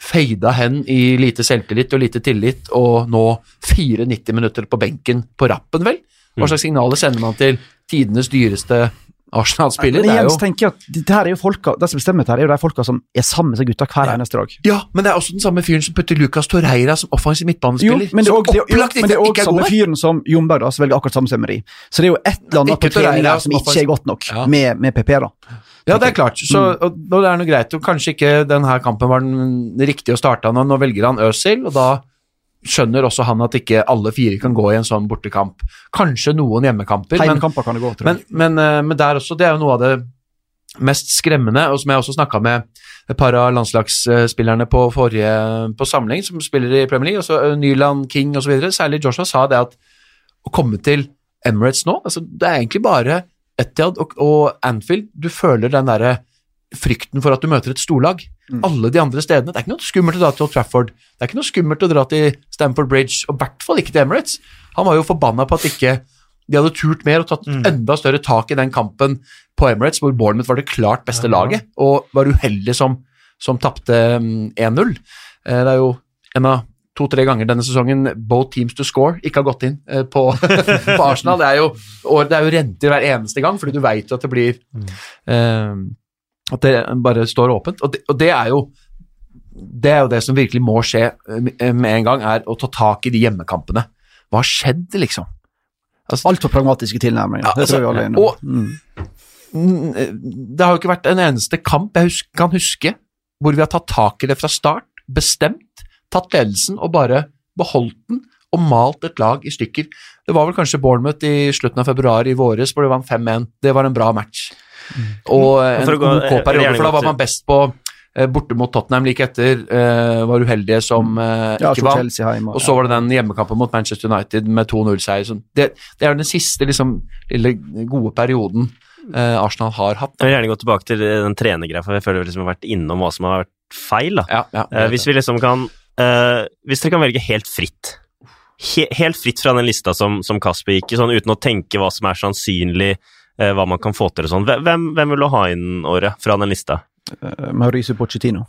feida hen i lite selvtillit og lite tillit, og nå 94 minutter på benken på rappen, vel? Hva slags signaler sender man til tidenes dyreste Arsenal-spiller? Men Det er igjen tenker jeg at det her er jo folka, det som bestemmer dette, her er jo de folka som er sammen med seg gutta hver eneste dag. Ja, men det er også den samme fyren som putter Lucas Torreira som offensiv Jo, midtbanespiller. men det er også- det er jo- men det er også er samme fyren som Jomberg, da, som velger akkurat samme som Emery. Så det er jo et eller annet på Torreira som som ikke er godt nok Ja. med, med PP, da. Ja, det er klart. Så, og, og det er noe greit. Og kanskje ikke denne kampen var den riktige å starte nå. Nå velger han Øzil, og da skjønner også han at ikke alle fire kan gå i en sånn bortekamp. Kanskje noen hjemmekamper, men, Heimekamper kan det gå, tror jeg. men, men, men der også, det er jo noe av det mest skremmende, og som jeg også snakka med et par av landslagsspillerne på forrige på samling, som spiller i Premier League, også eh, Nyland, King osv., særlig Joshua, sa det at å komme til Emirates nå, altså det er egentlig bare Etiad og, og Anfield, du føler den derre frykten for at du møter et storlag. Mm. Alle de andre stedene. Det er ikke noe skummelt å dra til Old Trafford. Det er ikke noe skummelt å dra til Stamford Bridge, og i hvert fall ikke til Emirates. Han var jo forbanna på at ikke de hadde turt mer og tatt Mm. enda større tak i den kampen på Emirates, hvor Bournemouth var det klart beste Ja. laget, og var uheldig som, som tapte mm, 1-0. Eh, Det er jo en av to-tre ganger denne sesongen both teams to score ikke har gått inn eh, på, på Arsenal. Det er, jo, det er jo renter hver eneste gang, fordi du veit at det blir eh, At det bare står åpent. Og det, og det er jo det er jo det som virkelig må skje eh, med en gang, er å ta tak i de hjemmekampene. Hva har skjedd, liksom? Altså, Altfor pragmatiske tilnærminger. Ja, det altså, tror jeg alle er enige om. Mm. Mm, Det har jo ikke vært en eneste kamp jeg husker, kan huske hvor vi har tatt tak i det fra start, bestemt, tatt ledelsen og bare beholdt den og malt et lag i stykker. Det var vel kanskje Bournemouth i slutten av februar i våres hvor det vant 5-1. Det var en bra match. Og eh, en For å OK-periode, for da var man best på eh, borte mot Tottenham like etter, eh, var uheldige som eh, ikke vant. Og så var det den hjemmekampen mot Manchester United med 2-0-seier. Det, det er den siste liksom, lille gode perioden eh, Arsenal har hatt. Jeg vil gjerne gå tilbake til den trenergreia, for jeg føler vi liksom har vært innom hva som har vært feil. da. Ja, ja, Eh, hvis vi liksom kan eh, Hvis dere kan velge helt fritt he, Helt fritt fra den lista som, som Kasper gikk i, sånn uten å tenke hva som er sannsynlig, eh, hva man kan få til og sånn. Hvem, hvem vil du ha inn, Åre, fra den lista? Eh, Mauricio Pochettino.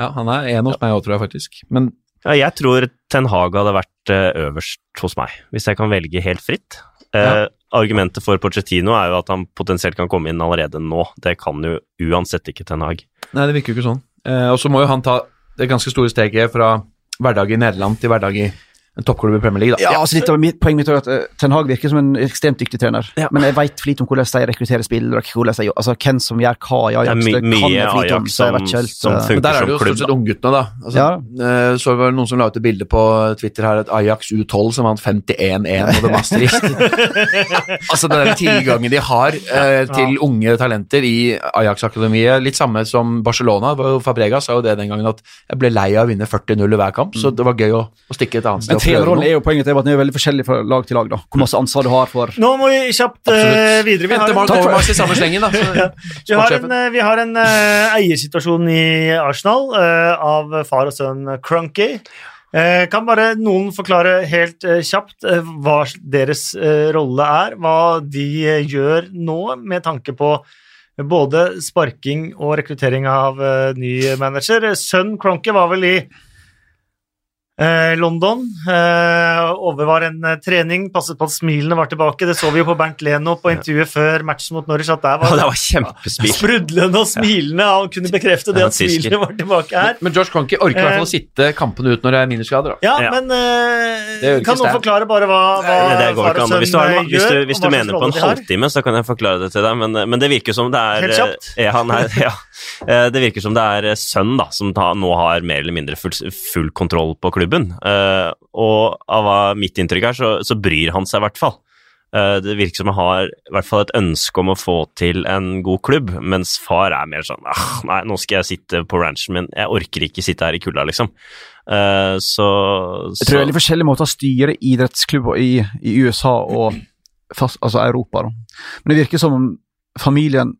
ja, han er en hos meg òg, tror jeg faktisk. Men Ja, jeg tror Ten Hag hadde vært eh, øverst hos meg, hvis jeg kan velge helt fritt. Eh, Ja. Argumentet for Pochettino er jo at han potensielt kan komme inn allerede nå. Det kan jo uansett ikke Ten Hag. nei, det virker jo ikke sånn. Eh, og så må jo han ta det ganske store steget fra hverdag i Nederland til hverdag i en toppklubb i Premier League, da. Ja, altså litt av mitt, Poenget mitt er at uh, Ten Hag virker som en ekstremt dyktig trener, Ja. men jeg veit for lite om hvordan de rekrutterer spillere, hvordan de, altså hvem som gjør hva i Det er Ajax. my det kan mye om, Ajax så som- helt, som klubb. funker. Men der er det jo klubb, stort sett ungguttene, da. Altså, Ja. uh, så var det noen som la ut et bilde på Twitter her, at Ajax U12 som vant 51-1 over Maastricht. altså den tilgangen de har uh, til unge talenter i Ajax-akademiet, litt samme som Barcelona. Det Fabregas sa jo det den gangen, at jeg ble lei av å vinne 40-0 i hver kamp, så det var gøy å, å stikke et annet prøve trenerrollen er jo poenget til at den er veldig forskjellig fra lag til lag. da. Hvor masse ansvar du har for Nå må vi kjapt uh, videre. Vi har, en, i samme slengen, da. Så, vi har en, vi har en uh, eiersituasjon i Arsenal uh, av far og sønn Crunky. Eh, kan bare noen forklare helt kjapt hva deres rolle er? Hva de gjør nå med tanke på både sparking og rekruttering av ny manager. Sønn Cronky var vel i London. Ove overvar en eh, trening, passet på at smilene var tilbake. Det så vi jo på Bernt Leno på intervjuet før matchen mot Norwich, at der Ja, det var var sprudlende og smilende. Han kunne bekrefte det at smilene var tilbake her. Men Josh Cronky orker i hvert fall å sitte kampene ut når det er minusgrader. da. Ja, Ja. men eh, Det gjør ikke kan noen forklare bare hva, hva Nei, det går far ikke og an. Hvis du, har, sønn en- hvis gjør, du, hvis du mener på en halvtime, så kan jeg forklare det til deg, men, men det virker som det er Helt kjapt? Ja, han ja. Eh, Det virker som det er sønn da, som ta, nå har mer eller mindre full, full kontroll på klubben. Eh, og av mitt inntrykk er, så, så bryr han seg i hvert fall. Eh, det virker som han har i hvert fall et ønske om å få til en god klubb, mens far er mer sånn ah, Nei, nå skal jeg sitte på ranchen min, jeg orker ikke sitte her i kulda, liksom. Eh, så, Jeg tror det er litt forskjellige måter å styre idrettsklubber i, i USA og fast, altså Europa. Da. Men det virker som om familien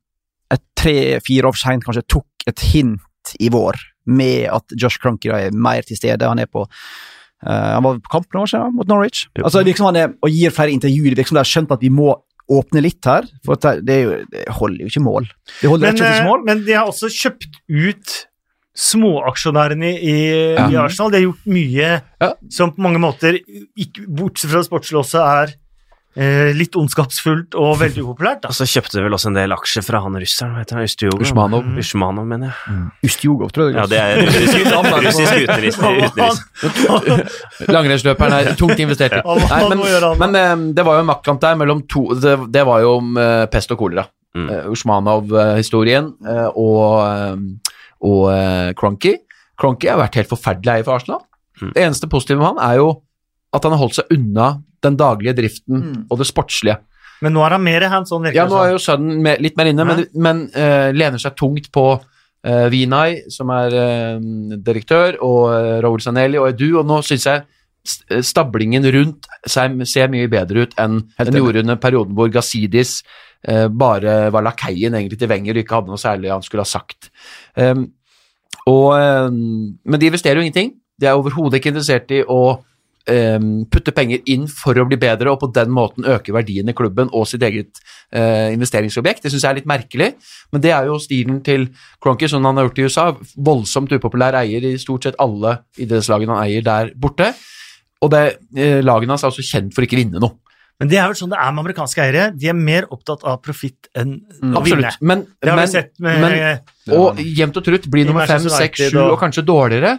et tre-fire år seint kanskje tok et hint i vår med at Josh Crunky er mer til stede. Han er på uh, han var på kamp noen år siden, mot Norwich. Jo. Altså, liksom han er, og gir flere intervjuer. Virker de har skjønt at vi må åpne litt her. For det, jo, det holder jo ikke mål. Det holder Men, rett og slett eh, ikke mål. men de har også kjøpt ut småaksjonærene i, i Arsenal. De har gjort mye Ja. som på mange måter, ikke, bortsett fra sportslåset også er eh, litt ondskapsfullt og veldig upopulært. Og så kjøpte du vel også en del aksjer fra han russeren, hva heter han? Ustjugov? Usmanov, mener jeg. Ustjugov, tror jeg. Ja, det er russisk, utenriks... Langrennsløperen er tungt investert i. Han- han må men eh, det var jo en maktkamp der mellom to Det, det var jo om eh, pest og kolera. Mm. Uh, Usmanov-historien uh, og, eh, og eh, Cronky. Cronky har vært helt forferdelig eier for Arsenal. Mm. Det eneste positive med han er jo at han har holdt seg unna den daglige driften Mm. og det sportslige. Men nå er han mer hands on, virker Ja, nå er jo sønnen med, litt mer inne, men, men uh, lener seg tungt på uh, Vinay, som er uh, direktør, og uh, Raoul Sanelli og Edu, og nå syns jeg stablingen rundt seg ser mye bedre ut enn den gjorde under perioden hvor Gazidis eh, bare var lakeien egentlig til Wenger og ikke hadde noe særlig han skulle ha sagt. Um, og, eh, men de investerer jo ingenting. De er overhodet ikke interessert i å putte penger inn for å bli bedre, og på den måten øke verdien i klubben og sitt eget eh, investeringsobjekt. Det syns jeg er litt merkelig, men det er jo stilen til Cronky, som han har gjort i USA. Voldsomt upopulær eier i stort sett alle idrettslagene han eier der borte. Og det, eh, lagene hans er også kjent for ikke vinne noe. Men det er vel sånn det er med amerikanske eiere. De er mer opptatt av profitt enn å vinne. Mm, Men, Det har men, vi sett med men- og jevnt og trutt blir nummer fem, seks, sju og kanskje dårligere.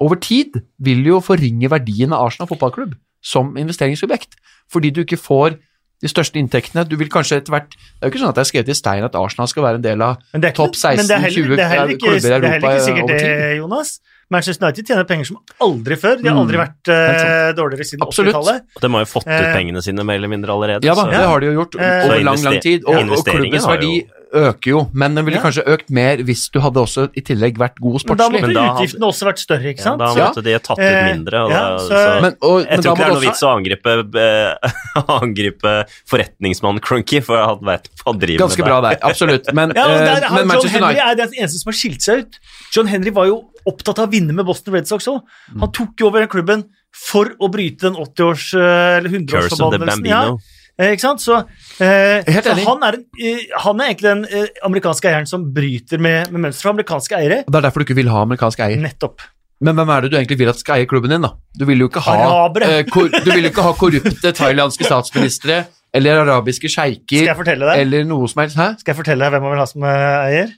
Over tid vil jo forringe verdien av Arsenal fotballklubb som investeringsobjekt, fordi du ikke får de største inntektene. Du vil kanskje etter hvert Det er jo ikke sånn at det er skrevet i stein at Arsenal skal være en del av Men det ikke- topp 16, men det er heller, 20 klubber i Europa over i det er heller ikke sikkert det, tid. Jonas. Manchester United tjener penger som aldri før. De har Mm. aldri vært uh, dårligere siden Absolutt. 80-tallet. Og de har jo fått ut Eh, pengene sine mer eller mindre allerede. Ja da, så- det har de jo gjort Eh, over lang, lang tid. Og, og klubbens verdi jo- øker jo, men den ville Ja. kanskje økt mer hvis du hadde også i tillegg vært god Men da sportslig. måtte Men da hadde- utgiftene også vært større, ikke Ja, sant? da Ja. måtte de tatt ut Eh, mindre. Og ja, da, så- så, Men, og, jeg men tror ikke det er noe også vits å angripe, eh, angripe forretningsmannen Crunky, for han vet hva han driver Ganske med. bra der, absolutt. Men, Ja, eh, der, har men John Henry er den eneste som har skilt seg ut. John Henry var jo opptatt av å vinne med Boston Red Sox òg. Mm. Han tok jo over den klubben for å bryte den 80-års- eller Curse of the 100-årsforbannelsen. Eh, ikke sant? Så, eh, så han, er eh, han er egentlig den eh, amerikanske eieren som bryter med, med mønsteret for amerikanske eiere. Det er derfor du ikke vil ha amerikansk eier. Nettopp. Men hvem er det du egentlig vil at skal eie klubben din, da? Du vil jo ikke ha, eh, kor, du vil ikke ha korrupte thailandske statsministre eller arabiske sjeiker eller noe som helst. Hæ? Skal jeg fortelle deg hvem man vil ha som eier?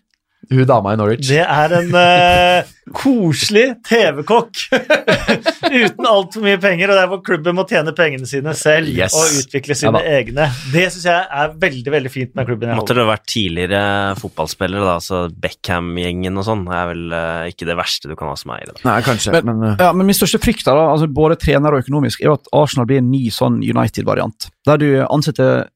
Hun dama i Norwich. Det er en uh, koselig TV-kokk uten altfor mye penger, og der hvor klubben må tjene pengene sine selv Yes. og utvikle sine Ja egne. Det syns jeg er veldig veldig fint med klubben. jeg Måtte det vært tidligere fotballspillere, da, så Beckham-gjengen og sånn, er vel uh, ikke det verste du kan ha som eier. Nei, kanskje, Men- men, uh, Ja, men Min største frykt da, altså både trener og økonomisk, er at Arsenal blir en ny sånn United-variant. Der du ansetter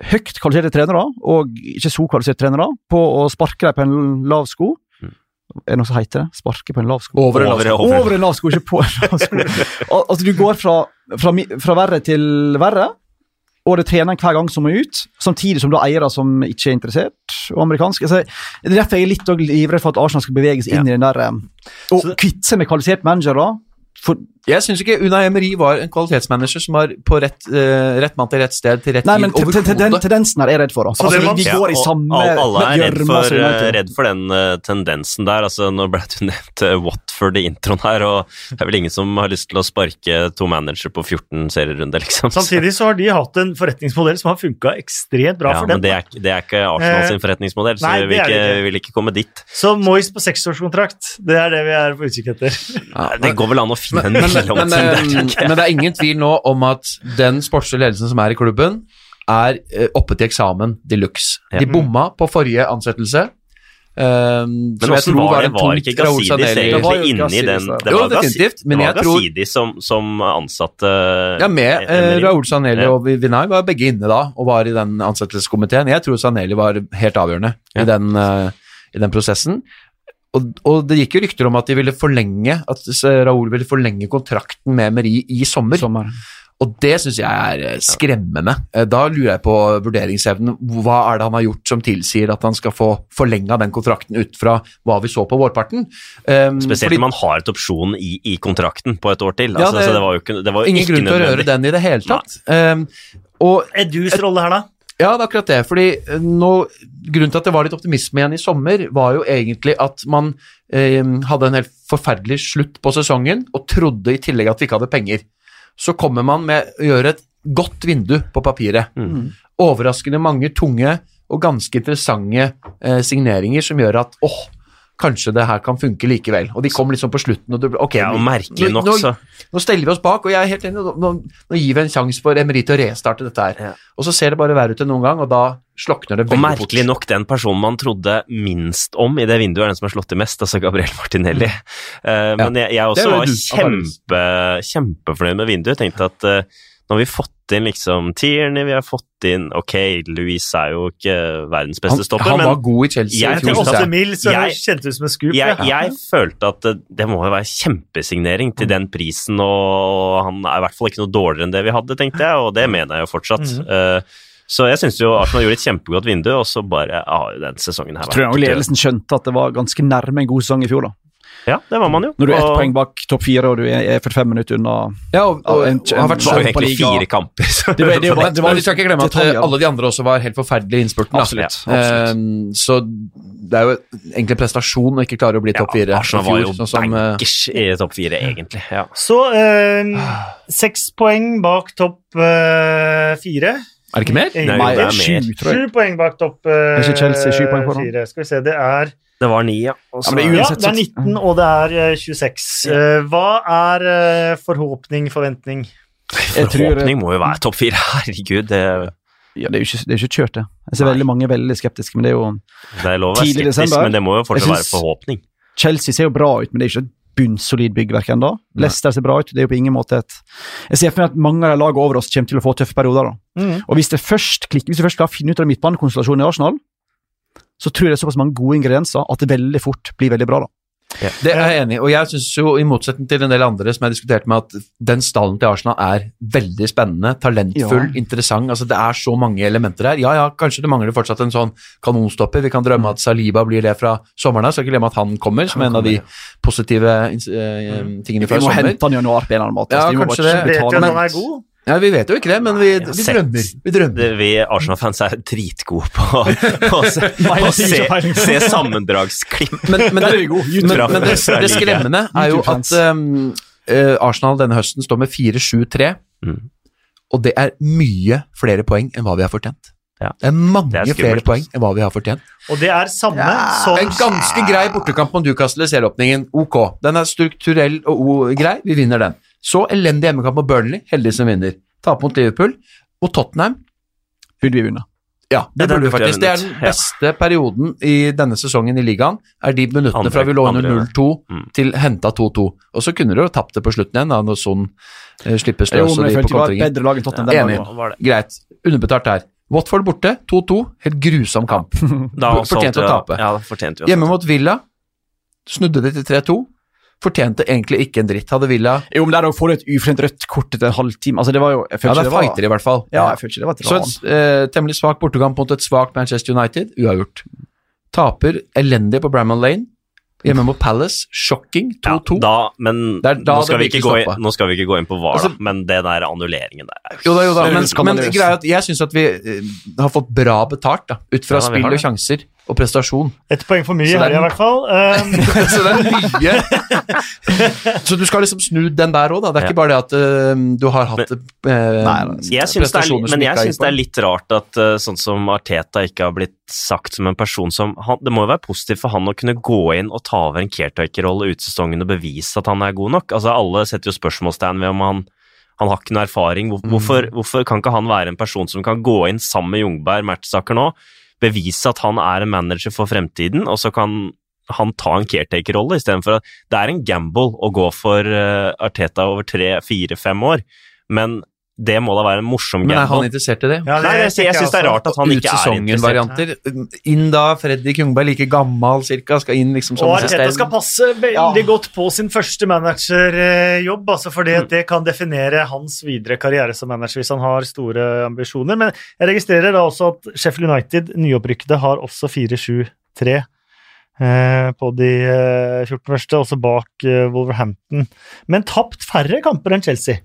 høyt kvalifiserte trenere, og ikke så kvalifiserte trenere, på å sparke dem på en lav sko. Mm. Er det noe som heter det? Sparke på en lav sko? Over en lav sko. over. Over en lav sko, ikke på en lav sko. Al altså, du går fra, fra, fra verre til verre, og det trener en hver gang som må ut, samtidig som du har eiere som ikke er interessert, og amerikanske. Altså, det er derfor jeg er litt livredd for at Arsenal skal bevege seg inn i den der eh, Og kvitte seg med kvalifiserte managere. For, Jeg syns ikke Unai Emery var en kvalitetsmanager som var på rett, uh, rett mann til rett sted til rett nei, men tid te- den tendensen her er jeg redd for. Da. Så Altså, man- de Ja, går i samme alle, alle er redd for, redd for den uh, tendensen der. Altså, nå ble det nevnt uh, Watford i introen her, og det er vel ingen som har lyst til å sparke to managere på 14 serierunder, liksom. Samtidig så har de hatt en forretningsmodell som har funka ekstremt bra ja, for men dem. det er, det er ikke Arsenal sin Eh, forretningsmodell, så nei, vi vil ikke, vi vil ikke komme dit. Så Moyes på seksårskontrakt, det er det vi er på utkikk etter. Ja, Det går vel an å finne en men, men, men, der, eh, men det er ingen tvil nå om at den sportslige ledelsen som er i klubben, er eh, oppe til eksamen de luxe. De bomma på forrige ansettelse. Um, Men åssen var det? Var ikke Gazidis Det egentlig inni den. Det var, det tror- Gazidis som, som ansatte Ja, med eh, Raoul Saneli Ja. og Vinay var begge inne da, og var i den ansettelseskomiteen. Jeg tror Saneli var helt avgjørende Ja. i, den, uh, i den prosessen. Og, og det gikk jo rykter om at de ville forlenge at Raoul ville forlenge kontrakten med Meri i sommer. Sommer. Og det syns jeg er eh, skremmende. Eh, Da lurer jeg på vurderingsevnen. Hva er det han har gjort som tilsier at han skal få forlenga den kontrakten ut fra hva vi så på vårparten? Um, Spesielt fordi når man har et opsjon i, i kontrakten på et år til. Ja, Altså, det- så det var jo ikke, det var ingen ikke grunn til å røre den i det hele tatt. Um, og Edus rolle her, da? Ja, det er akkurat det. Fordi eh, nå, Grunnen til at det var litt optimisme igjen i sommer, var jo egentlig at man eh, hadde en helt forferdelig slutt på sesongen og trodde i tillegg at vi ikke hadde penger. Så kommer man med å gjøre et godt vindu på papiret. Mm. Overraskende mange tunge og ganske interessante eh, signeringer som gjør at åh, kanskje det her kan funke likevel. Og de kom liksom på slutten, og du ble Ok, Ja, og merkelig nok, nå- så nå steller vi oss bak, og jeg er helt enig, nå, nå, nå gir vi en sjanse for Emery til å restarte dette her. Ja. Og så ser det bare verre ut enn noen gang, og da slokner det Og merkelig fort. nok, den personen man trodde minst om i det vinduet, er den som har slått til mest, altså Gabriel Martinelli. Eh, men jeg, jeg også var kjempe, kjempefornøyd med vinduet. Tenkte at eh, nå har vi fått inn liksom Tierney, vi har fått inn Ok, Louise er jo ikke verdens beste Han, stopper, han men var god i Chelsea Jeg i fjor, jeg. mil, så Jeg- det kjentes ut som en skup. jeg, ja. jeg følte at det, det må jo være kjempesignering til den prisen, og han er i hvert fall ikke noe dårligere enn det vi hadde, tenkte jeg, og det mener jeg jo fortsatt. Mm -hmm. uh, så jeg syns jo Arsenal gjorde et kjempegodt vindu, og så bare ja, den sesongen her Jeg tror jeg ledelsen skjønte at det var ganske nærme en god sesong i fjor. da. Ja, det var man jo. Når du er ett Og- poeng bak topp fire og du er er 45 minutter unna Ja, og, og, Ja, en- og har vært var jo egentlig Liga. fire kamper. så- Det var- det var- det var- vi skal ikke glemme at detaljer, eh, alle de andre også var helt forferdelige i innspurten. Absolutt. absolutt. Eh, så det er jo egentlig en prestasjon å ikke klare å bli topp fire. Ja, Arsenal var jo sånn som, eh, bankers i topp fire, egentlig. Ja. Så eh, seks poeng bak topp uh, fire. Er det ikke mer? Nei, det er mer. Sju poeng bak topp eh, Er Chelsea poeng fire. Skal vi se, det er Det var 9, ja. Også, Ja, det Ja, det er 19, og det er eh, 26. Eh, hva er eh, forhåpning, forventning? Forhåpning må jo være topp fire. Herregud, det, Ja, det er jo ikke, det er jo ikke kjørt, det. Jeg ser Nei. veldig mange veldig skeptiske, men det er jo det er lov å være skeptisk, desember. men det må jo fortsatt være forhåpning. Chelsea ser jo bra ut, men det er ikke et bunnsolid byggverk ennå. Leicester ser bra ut. Det er jo på ingen måte et Jeg ser for meg at mange av de lagene over oss kommer til å få tøffe perioder. da. Mm. Og hvis det først klikker, hvis vi først klarer å finne ut av midtbanekonstellasjonen i Arsenal, så tror jeg det er såpass mange gode ingredienser at det veldig fort blir veldig bra. da. Det er jeg enig i, og jeg syns jo, i motsetning til en del andre som jeg diskuterte med, at den stallen til Arsenal er veldig spennende, talentfull, Ja. interessant. altså Det er så mange elementer her. Ja, ja, kanskje det mangler fortsatt en sånn kanonstopper. Vi kan drømme at Saliba blir det fra sommeren av. Skal ikke glemme at han kommer, som en av de positive uh, tingene fra sommeren. Vi må sommer. hente han i januar på en eller annen måte. Ja, kanskje det. Vet jo at han er god? Ja, Vi vet jo ikke det, men vi, vi drømmer. Vi drømmer. Vi Arsenal-fans er dritgode på, på å se, se, se sammendragsklipp. Men, men, det, men, men det, det skremmende er jo at um, eh, Arsenal denne høsten står med 4-7-3, Mm. og det er mye flere poeng enn hva vi har fortjent. Ja. Det er mange Det er skummelt, flere poeng altså. enn hva vi har fortjent. Og det er samme Ja. som En ganske grei bortekamp mot Newcastle i serieåpningen. Ok. Den er strukturell og grei. Vi vinner den. Så elendig hjemmekamp mot Burnley. Heldig som vinner. Tap mot Liverpool. Mot Tottenham. Burde vi vunnet. Ja, det Ja, burde vi faktisk. Det er den beste perioden i denne sesongen i ligaen. Er de minuttene Andre- fra vi lå under 0-2 Mm. til henta 2-2. Og så kunne du jo tapt det på slutten igjen, da, når Son eh, slipper Jo, sløs men jeg de følte på var kontringen. bedre lag enn Tottenham. Ja, enig. var det? Greit. Underbetalt her. Watford borte, 2-2. Helt grusom kamp. Da Fortjente å tape. Ja, vi. Hjemme mot Villa. snudde det til 3-2. Fortjente egentlig ikke en dritt. Hadde Villa Jo, men der òg får du et ufrent rødt kort etter en halvtime. Altså, det var jo jeg Ja, det er fighter, i hvert fall. Ja, jeg føler ikke det var et Så ran. en eh, temmelig svak bortekamp mot et svakt Manchester United. Uavgjort. Taper elendig på Bramall Lane. Hjemme mot Palace. Shocking. 2-2. Ja, da, men Det er da nå, skal det vi ikke virkelig gå inn, nå skal vi ikke gå inn på VAR, Altså- da, men det der annulleringen der er Jo da, jo da, Det er men, skandaløst. men greia er at jeg syns at vi eh, har fått bra betalt da, ut fra Ja, vi spill og det. sjanser og prestasjon. Et poeng for mye i helga, i hvert fall. Um, Så det er mye Så du skal liksom snu den der òg, da. Det er Ja. ikke bare det at uh, du har hatt eh, Nei, jeg det er, som men jeg syns det er litt rart at uh, sånn som Arteta ikke har blitt sagt som en person som han, Det må jo være positivt for han å kunne gå inn og ta over en caretaker-rolle ut sesongen og bevise at han er god nok. Altså Alle setter jo spørsmålstegn ved om han han har ikke noe erfaring. Hvor- Hvorfor, hvorfor kan ikke han være en person som kan gå inn sammen med Jungberg, Mertesaker nå, bevise at han er en manager for fremtiden, og så kan han ta en caretaker-rolle, istedenfor at det er en gamble å gå for eh, Arteta over tre, fire, fem år, men det må da være en morsom Men er han interessert i det? ja, Nei, jeg, jeg syns det er rart at han ikke er interessert. sesongen-varianter. Inn da Freddy Kungberg, like gammel cirka, skal inn liksom som Og Arteta skal passe veldig godt på sin første managerjobb, altså fordi mm. det kan definere hans videre karriere som manager hvis han har store ambisjoner. Men jeg registrerer da også at Sheffield United, nyopprykkede, har også 4-7-3 eh, på de eh, 14 første, også bak eh, Wolverhampton. Men tapt færre kamper enn Chelsea,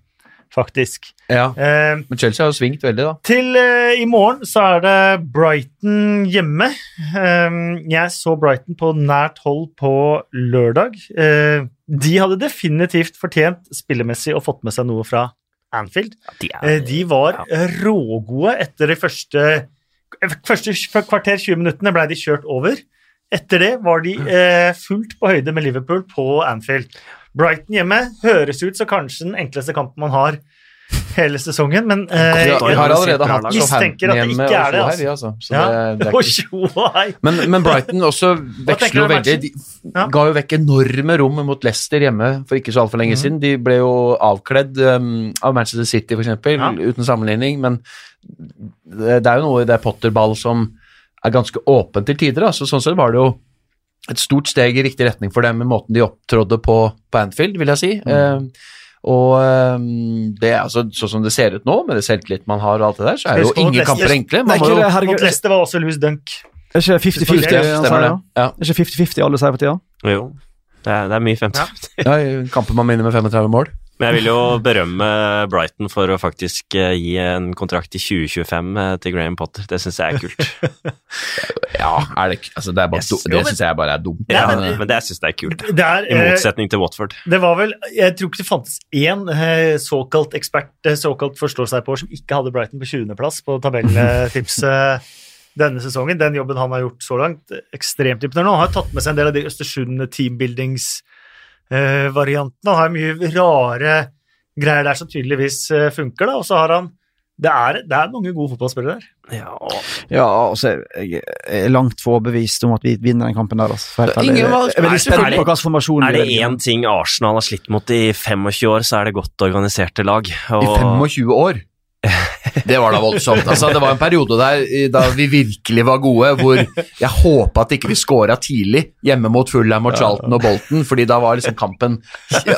faktisk. Ja. Eh, Men Chelsea har jo svingt veldig, da. til eh, i morgen så er det Brighton hjemme. Eh, jeg så Brighton på nært hold på lørdag. Eh, de hadde definitivt fortjent spillemessig og fått med seg noe fra Anfield. De er- Eh, de var rågode etter de første, første kvarter 20 minuttene ble de kjørt over. Etter det var de eh, fullt på høyde med Liverpool på Anfield. Brighton hjemme høres ut som kanskje den enkleste kampen man har hele sesongen, men eh, Vi har, vi har allerede hatt Southampton hjemme og det, altså. vi, altså. Så ja. det, det ikke... Men, men Brighton også veksler jo veldig. De Ja. ga jo vekk enorme rom mot Leicester hjemme for ikke så altfor lenge mm. siden. De ble jo avkledd um, av Manchester City, eksempel, Ja. uten sammenligning. Men det, det er jo noe i det Potter-ball som er ganske åpent til tider. Altså, sånn sett var det jo et stort steg i riktig retning for dem med måten de opptrådde på på Anfield, vil jeg si. Mm. Uh, og eh, det er altså sånn som det ser ut nå, med det selvtillit man har og alt det der, så er jo ingen kamper enkle. Nei, Man må jo. Mot Leicester var også Louis Dunk. Er ikke 50-50 Stemmer han stemmer sier, det. ja? Ja. Er 50-50 alle sier for tida? Jo, det er, det er mye 50. Ja, kamper man vinner med 35 mål. Men jeg vil jo berømme Brighton for å faktisk eh, gi en kontrakt i 2025 eh, til Graham Potter. Det syns jeg er kult. Ja, er det Altså, det er Yes. Det syns jeg bare er dumt. Ja, men- men det syns jeg er kult. Det, er, I eh, motsetning til Watford. det var vel Jeg tror ikke det fantes én såkalt ekspert, såkalt forstår seg på, som ikke hadde Brighton på 20.-plass på tabelltipset denne sesongen. Den jobben han har gjort så langt, ekstremt imponerende. Han har tatt med seg en del av de Østersund teambuildingsvariantene. Han har mye rare greier der som tydeligvis eh, funker, da. Og så har han det er, det er mange gode fotballspillere der. Ja, og Ja, altså, jeg er langt for overbevist om at vi vinner den kampen der. Altså. Ingen Jeg er Nei, spent er det- er én ting Arsenal har slitt mot i 25 år, så er det godt organiserte lag. I 25 år. Det var da voldsomt. Altså, det var en periode der eh, da vi virkelig var gode, hvor jeg håpa at ikke vi scora tidlig hjemme mot Fulham og Charlton og Bolton, fordi da var liksom kampen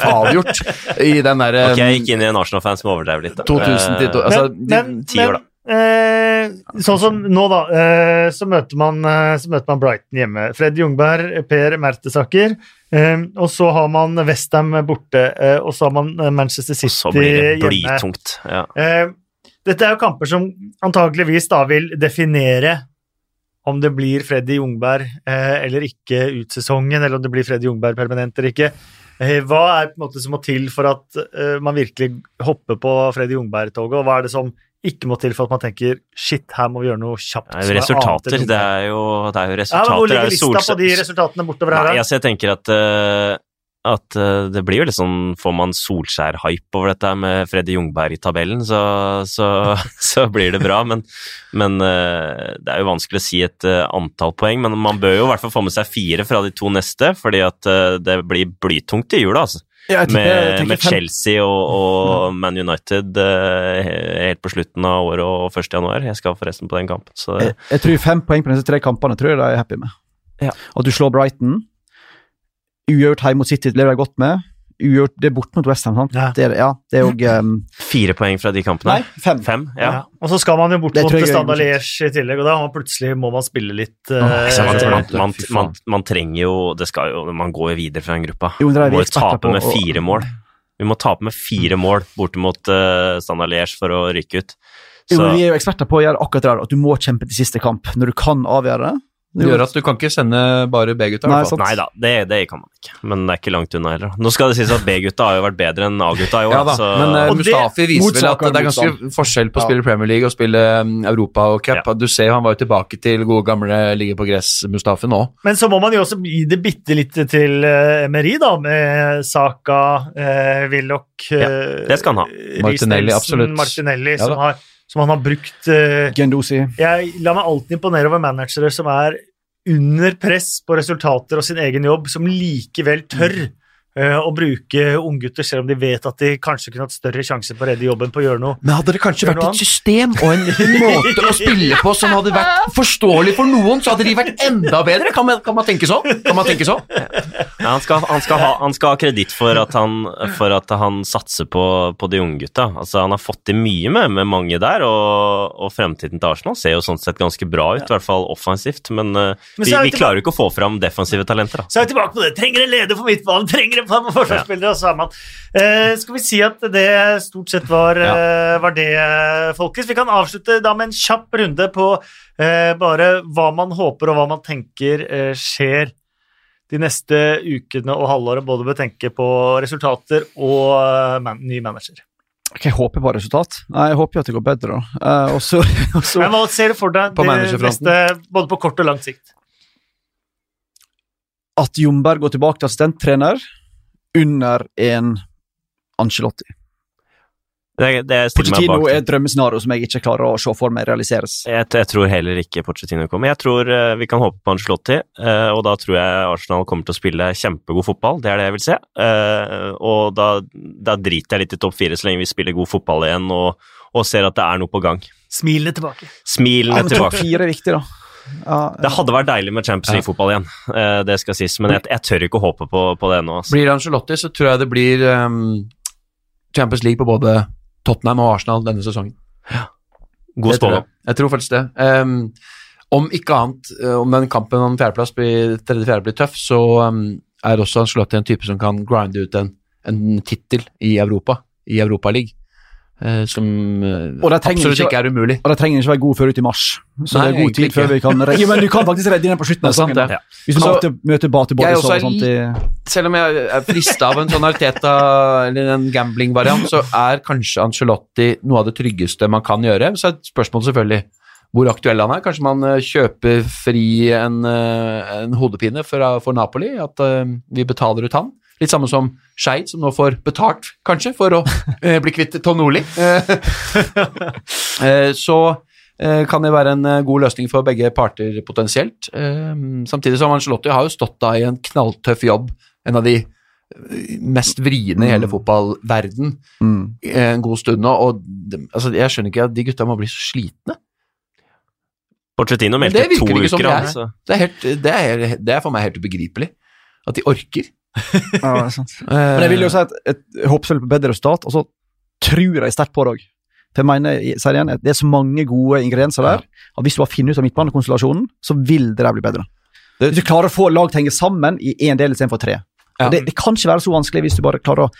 avgjort i den derre Ok, jeg gikk inn i en Arsenal-fan som overdrev litt. da. 2000 til to, altså, men, de- men, år, da. eh, sånn som nå, da, eh, så, møter man, eh, så møter man Brighton hjemme. Fred Jungberg, Per Mertesaker. Eh, og så har man Westham borte, eh, og så har man Manchester City hjemme. Og så blir det blytungt. Ja. Dette er jo kamper som antageligvis da vil definere om det blir Freddy Jungberg eh, eller ikke ut sesongen, eller om det blir Freddy Jungberg permanent eller ikke. Eh, hva er på en måte som må til for at eh, man virkelig hopper på Freddy Jungberg-toget, og hva er det som ikke må til for at man tenker shit, her må vi gjøre noe kjapt? Det er jo resultater. Det er jo, det er jo ja, men resultater. Hvor er ligger lista på de resultatene bortover her? Nei, altså jeg tenker at, eh, at eh, det blir jo litt sånn Får man Solskjær-hype over dette med Freddy Jungberg i tabellen, så, så, så blir det bra. Men, men eh, det er jo vanskelig å si et eh, antall poeng. Men man bør jo i hvert fall få med seg fire fra de to neste, fordi at det blir blytungt i jula. altså. Ja, tenker, Med, med Chelsea og, og Man United eh, helt på slutten av året og 1. januar. Jeg skal forresten på den kampen. Så Jeg, jeg tror fem poeng på disse tre kampene tror jeg de er happy med. Ja. At du slår Brighton, Uavgjort hjemme mot City lever jeg godt med. Uavgjort, det er bort mot Westham, sant? Ja. Det er, ja, det er òg um, Fire poeng fra de kampene. Nei, fem. Fem? Ja. Ja. Og så skal man jo bort mot Standard. Liège i tillegg, og da må plutselig må man spille litt uh... Åh, man, man, man, man, man trenger jo Det skal jo Man går jo videre fra den gruppa. Jo, det er Vi vi må jo tape på, med fire mål. Vi må tape med fire mål borte mot uh, Standard Liège for å rykke ut. Så Jo, vi er jo eksperter på å gjøre akkurat det der, at du må kjempe til siste kamp når du kan avgjøre det. Det gjør at du kan ikke sende bare B-gutta. Nei. Nei da, det, det kan man ikke. Men det er ikke langt unna heller. Nå skal det sies at B-gutta har jo vært bedre enn A-gutta i år. Ja da, så men uh, Mustafi viser vel at det er ganske motstand. forskjell på å spille Premier League og spille um, Europa og cup. Ja. Du ser jo han var jo tilbake til gode gamle ligge på gress-Mustafi nå. Men så må man jo også gi det bitte litt til uh, Emery, da, med Saka, uh, Willoch uh, det skal han ha. Martinelli, absolutt. Martinelli, som, har, som han har brukt uh, Gendosi. Jeg lar meg alltid imponere over managere som er under press på resultater og sin egen jobb, som likevel tør eh, å bruke unggutter, selv om de vet at de kanskje kunne hatt større sjanse på å redde jobben på å gjøre noe. Men hadde det kanskje vært et system og en, en måte å spille på som hadde vært forståelig for noen, så hadde de vært enda bedre? Kan man, kan man tenke sånn? Kan man tenke sånn? Ja, han, skal, han, skal ha, han skal ha kreditt for at han, for at han satser på, på de unge gutta. Altså, han har fått til mye med, med mange der, og, og fremtiden til Arsenal ser jo sånn sett ganske bra ut, i hvert fall offensivt. Men, eh, Men vi, vi klarer jo ikke å få fram defensive talenter. Da. Så er vi tilbake på det. Trenger en leder for midtbanen, trenger en for forsvarsspillere, og så er man eh, Skal vi si at det stort sett var, ja. var det, folkens. Vi kan avslutte da med en kjapp runde på eh, bare hva man håper og hva man tenker eh, skjer de neste ukene og halvåret, både med tenke på resultater og eh, man, ny manager. Ok, Jeg håper på resultat. Nei, Jeg håper jo at det går bedre. da. Eh, og så, og så Men hva ser du for deg På det neste, både på kort og lang sikt? at Jomberg går tilbake til assistenttrener under en Angelotti. Det, det Pochettino er et drømmescenario som jeg ikke klarer å se for meg realiseres. Jeg, jeg tror heller ikke Pochettino kommer. Jeg tror uh, vi kan håpe på Ancelotti, uh, og da tror jeg Arsenal kommer til å spille kjempegod fotball. Det er det jeg vil se. Uh, og da, da driter jeg litt i topp fire så lenge vi spiller god fotball igjen og, og ser at det er noe på gang. Smilene tilbake. Smilene Ja, tilbake. Topp fire er viktig, da. Ja, Det hadde vært deilig med Champions League-fotball igjen, eh, det skal sies, men jeg, jeg tør ikke å håpe på, på det nå. Altså. Blir det Angelotti, så tror jeg det blir um, Champions League på både Tottenham og Arsenal denne sesongen. God Det jeg. spådom. Jeg tror faktisk det. Um, om ikke annet, uh, om den kampen om fjerdeplass blir tredje-fjerde blir tøff, så um, er også Ancelotti en type som kan grinde ut en, en tittel i Europa, i Europaligaen. Uh, som de absolutt ikke- er umulig. Og det trenger ikke være god før ut i mars. Så Nei, det er god tid før vi kan redde Jo, men du kan faktisk redde den på slutten av sesongen. Ja. Hvis du Så- møter, møter og er sånt i Selv om jeg er frista av en sånn Arteta eller en gambling-variant, så er kanskje Ancelotti noe av det tryggeste man kan gjøre. Så er spørsmålet selvfølgelig hvor aktuell han er. Kanskje man eh, kjøper fri en, eh, en hodepine for, for Napoli, at eh, vi betaler ut han. Litt samme som Skeid, som nå får betalt, kanskje, for å eh, bli kvitt Tom Nordli. Eh, så eh, kan det være en eh, god løsning for begge parter potensielt. Eh, samtidig som Ancelotti har jo stått da i en knalltøff jobb, en av de eh, mest vriene i hele fotballverden, mm. en god stund nå, og altså, jeg skjønner ikke at de gutta må bli så slitne. Pochettino Men meldte to uker. det er. Det er, helt, det, er, det er for meg helt ubegripelig. At de orker. Ja, det er sant. Men jeg vil jo si at et, jeg håper selvfølgelig på bedre resultat, og så tror jeg sterkt på det òg. For jeg mener, sier det igjen, det er så mange gode ingredienser der, at hvis du bare finner ut av midtbanekonstellasjonen, så vil det der bli bedre. Det- Hvis du klarer å få lag til å henge sammen i én del istedenfor tre. Ja. Det, det kan ikke være så vanskelig hvis du bare klarer å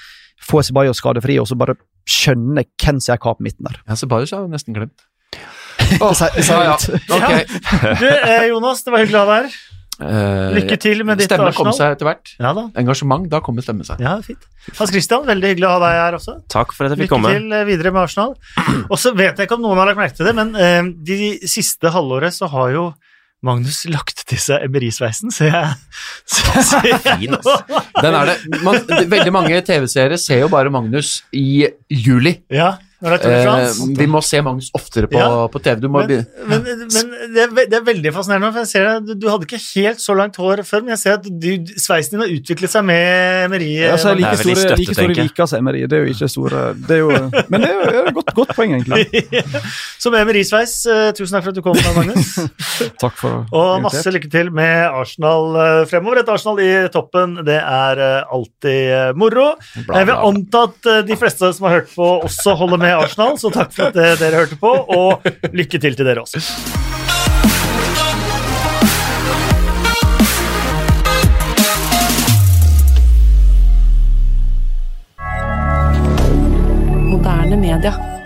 få Sebajo skadefri, og så bare skjønne hvem som er hva på midten der. Ja, Sebajo har jeg nesten glemt. Det sier- det sier ja, ja. Okay. Ok. Du, eh, Jonas, det var hyggelig å ha deg her. Eh, Lykke til med ditt Stemme kom seg etter hvert. Ja da. Engasjement, da kommer stemme seg. Ja, fint. Hans Christian, veldig hyggelig å ha deg her også. Takk for at jeg fikk Lykke komme. til eh, videre med Arsenal. Og så vet jeg ikke om noen har lagt merke til det, men uh, de siste halvåret så har jo Magnus lagt til seg Emery-sveisen, ser jeg, så, så jeg Fin, altså. Den er det. Man, veldig mange TV-seere ser jo bare Magnus i juli. Ja, Eh, vi må se Magnus oftere på, Ja. på TV. Du må Men, men, men det, er, det er veldig fascinerende, for jeg ser at du, du hadde ikke helt så langt hår før, men jeg ser at du, sveisen din har utviklet seg med Emery. Altså, Det er like veldig store, støtte, like store tenker jeg. viker som. Det er jo ikke store det er jo, Men det er jo et godt, godt poeng, egentlig. så med Emery-sveis. eh, tusen takk for at du kom, Magnus. Takk for Og masse lykke til med Arsenal eh, fremover. Et Arsenal i toppen, det er eh, alltid moro. Bla, Jeg vil bla, bla. anta at de fleste som har hørt på, også holder med med Arsenal, så takk for at dere hørte på, og lykke til til dere også. Moderne media.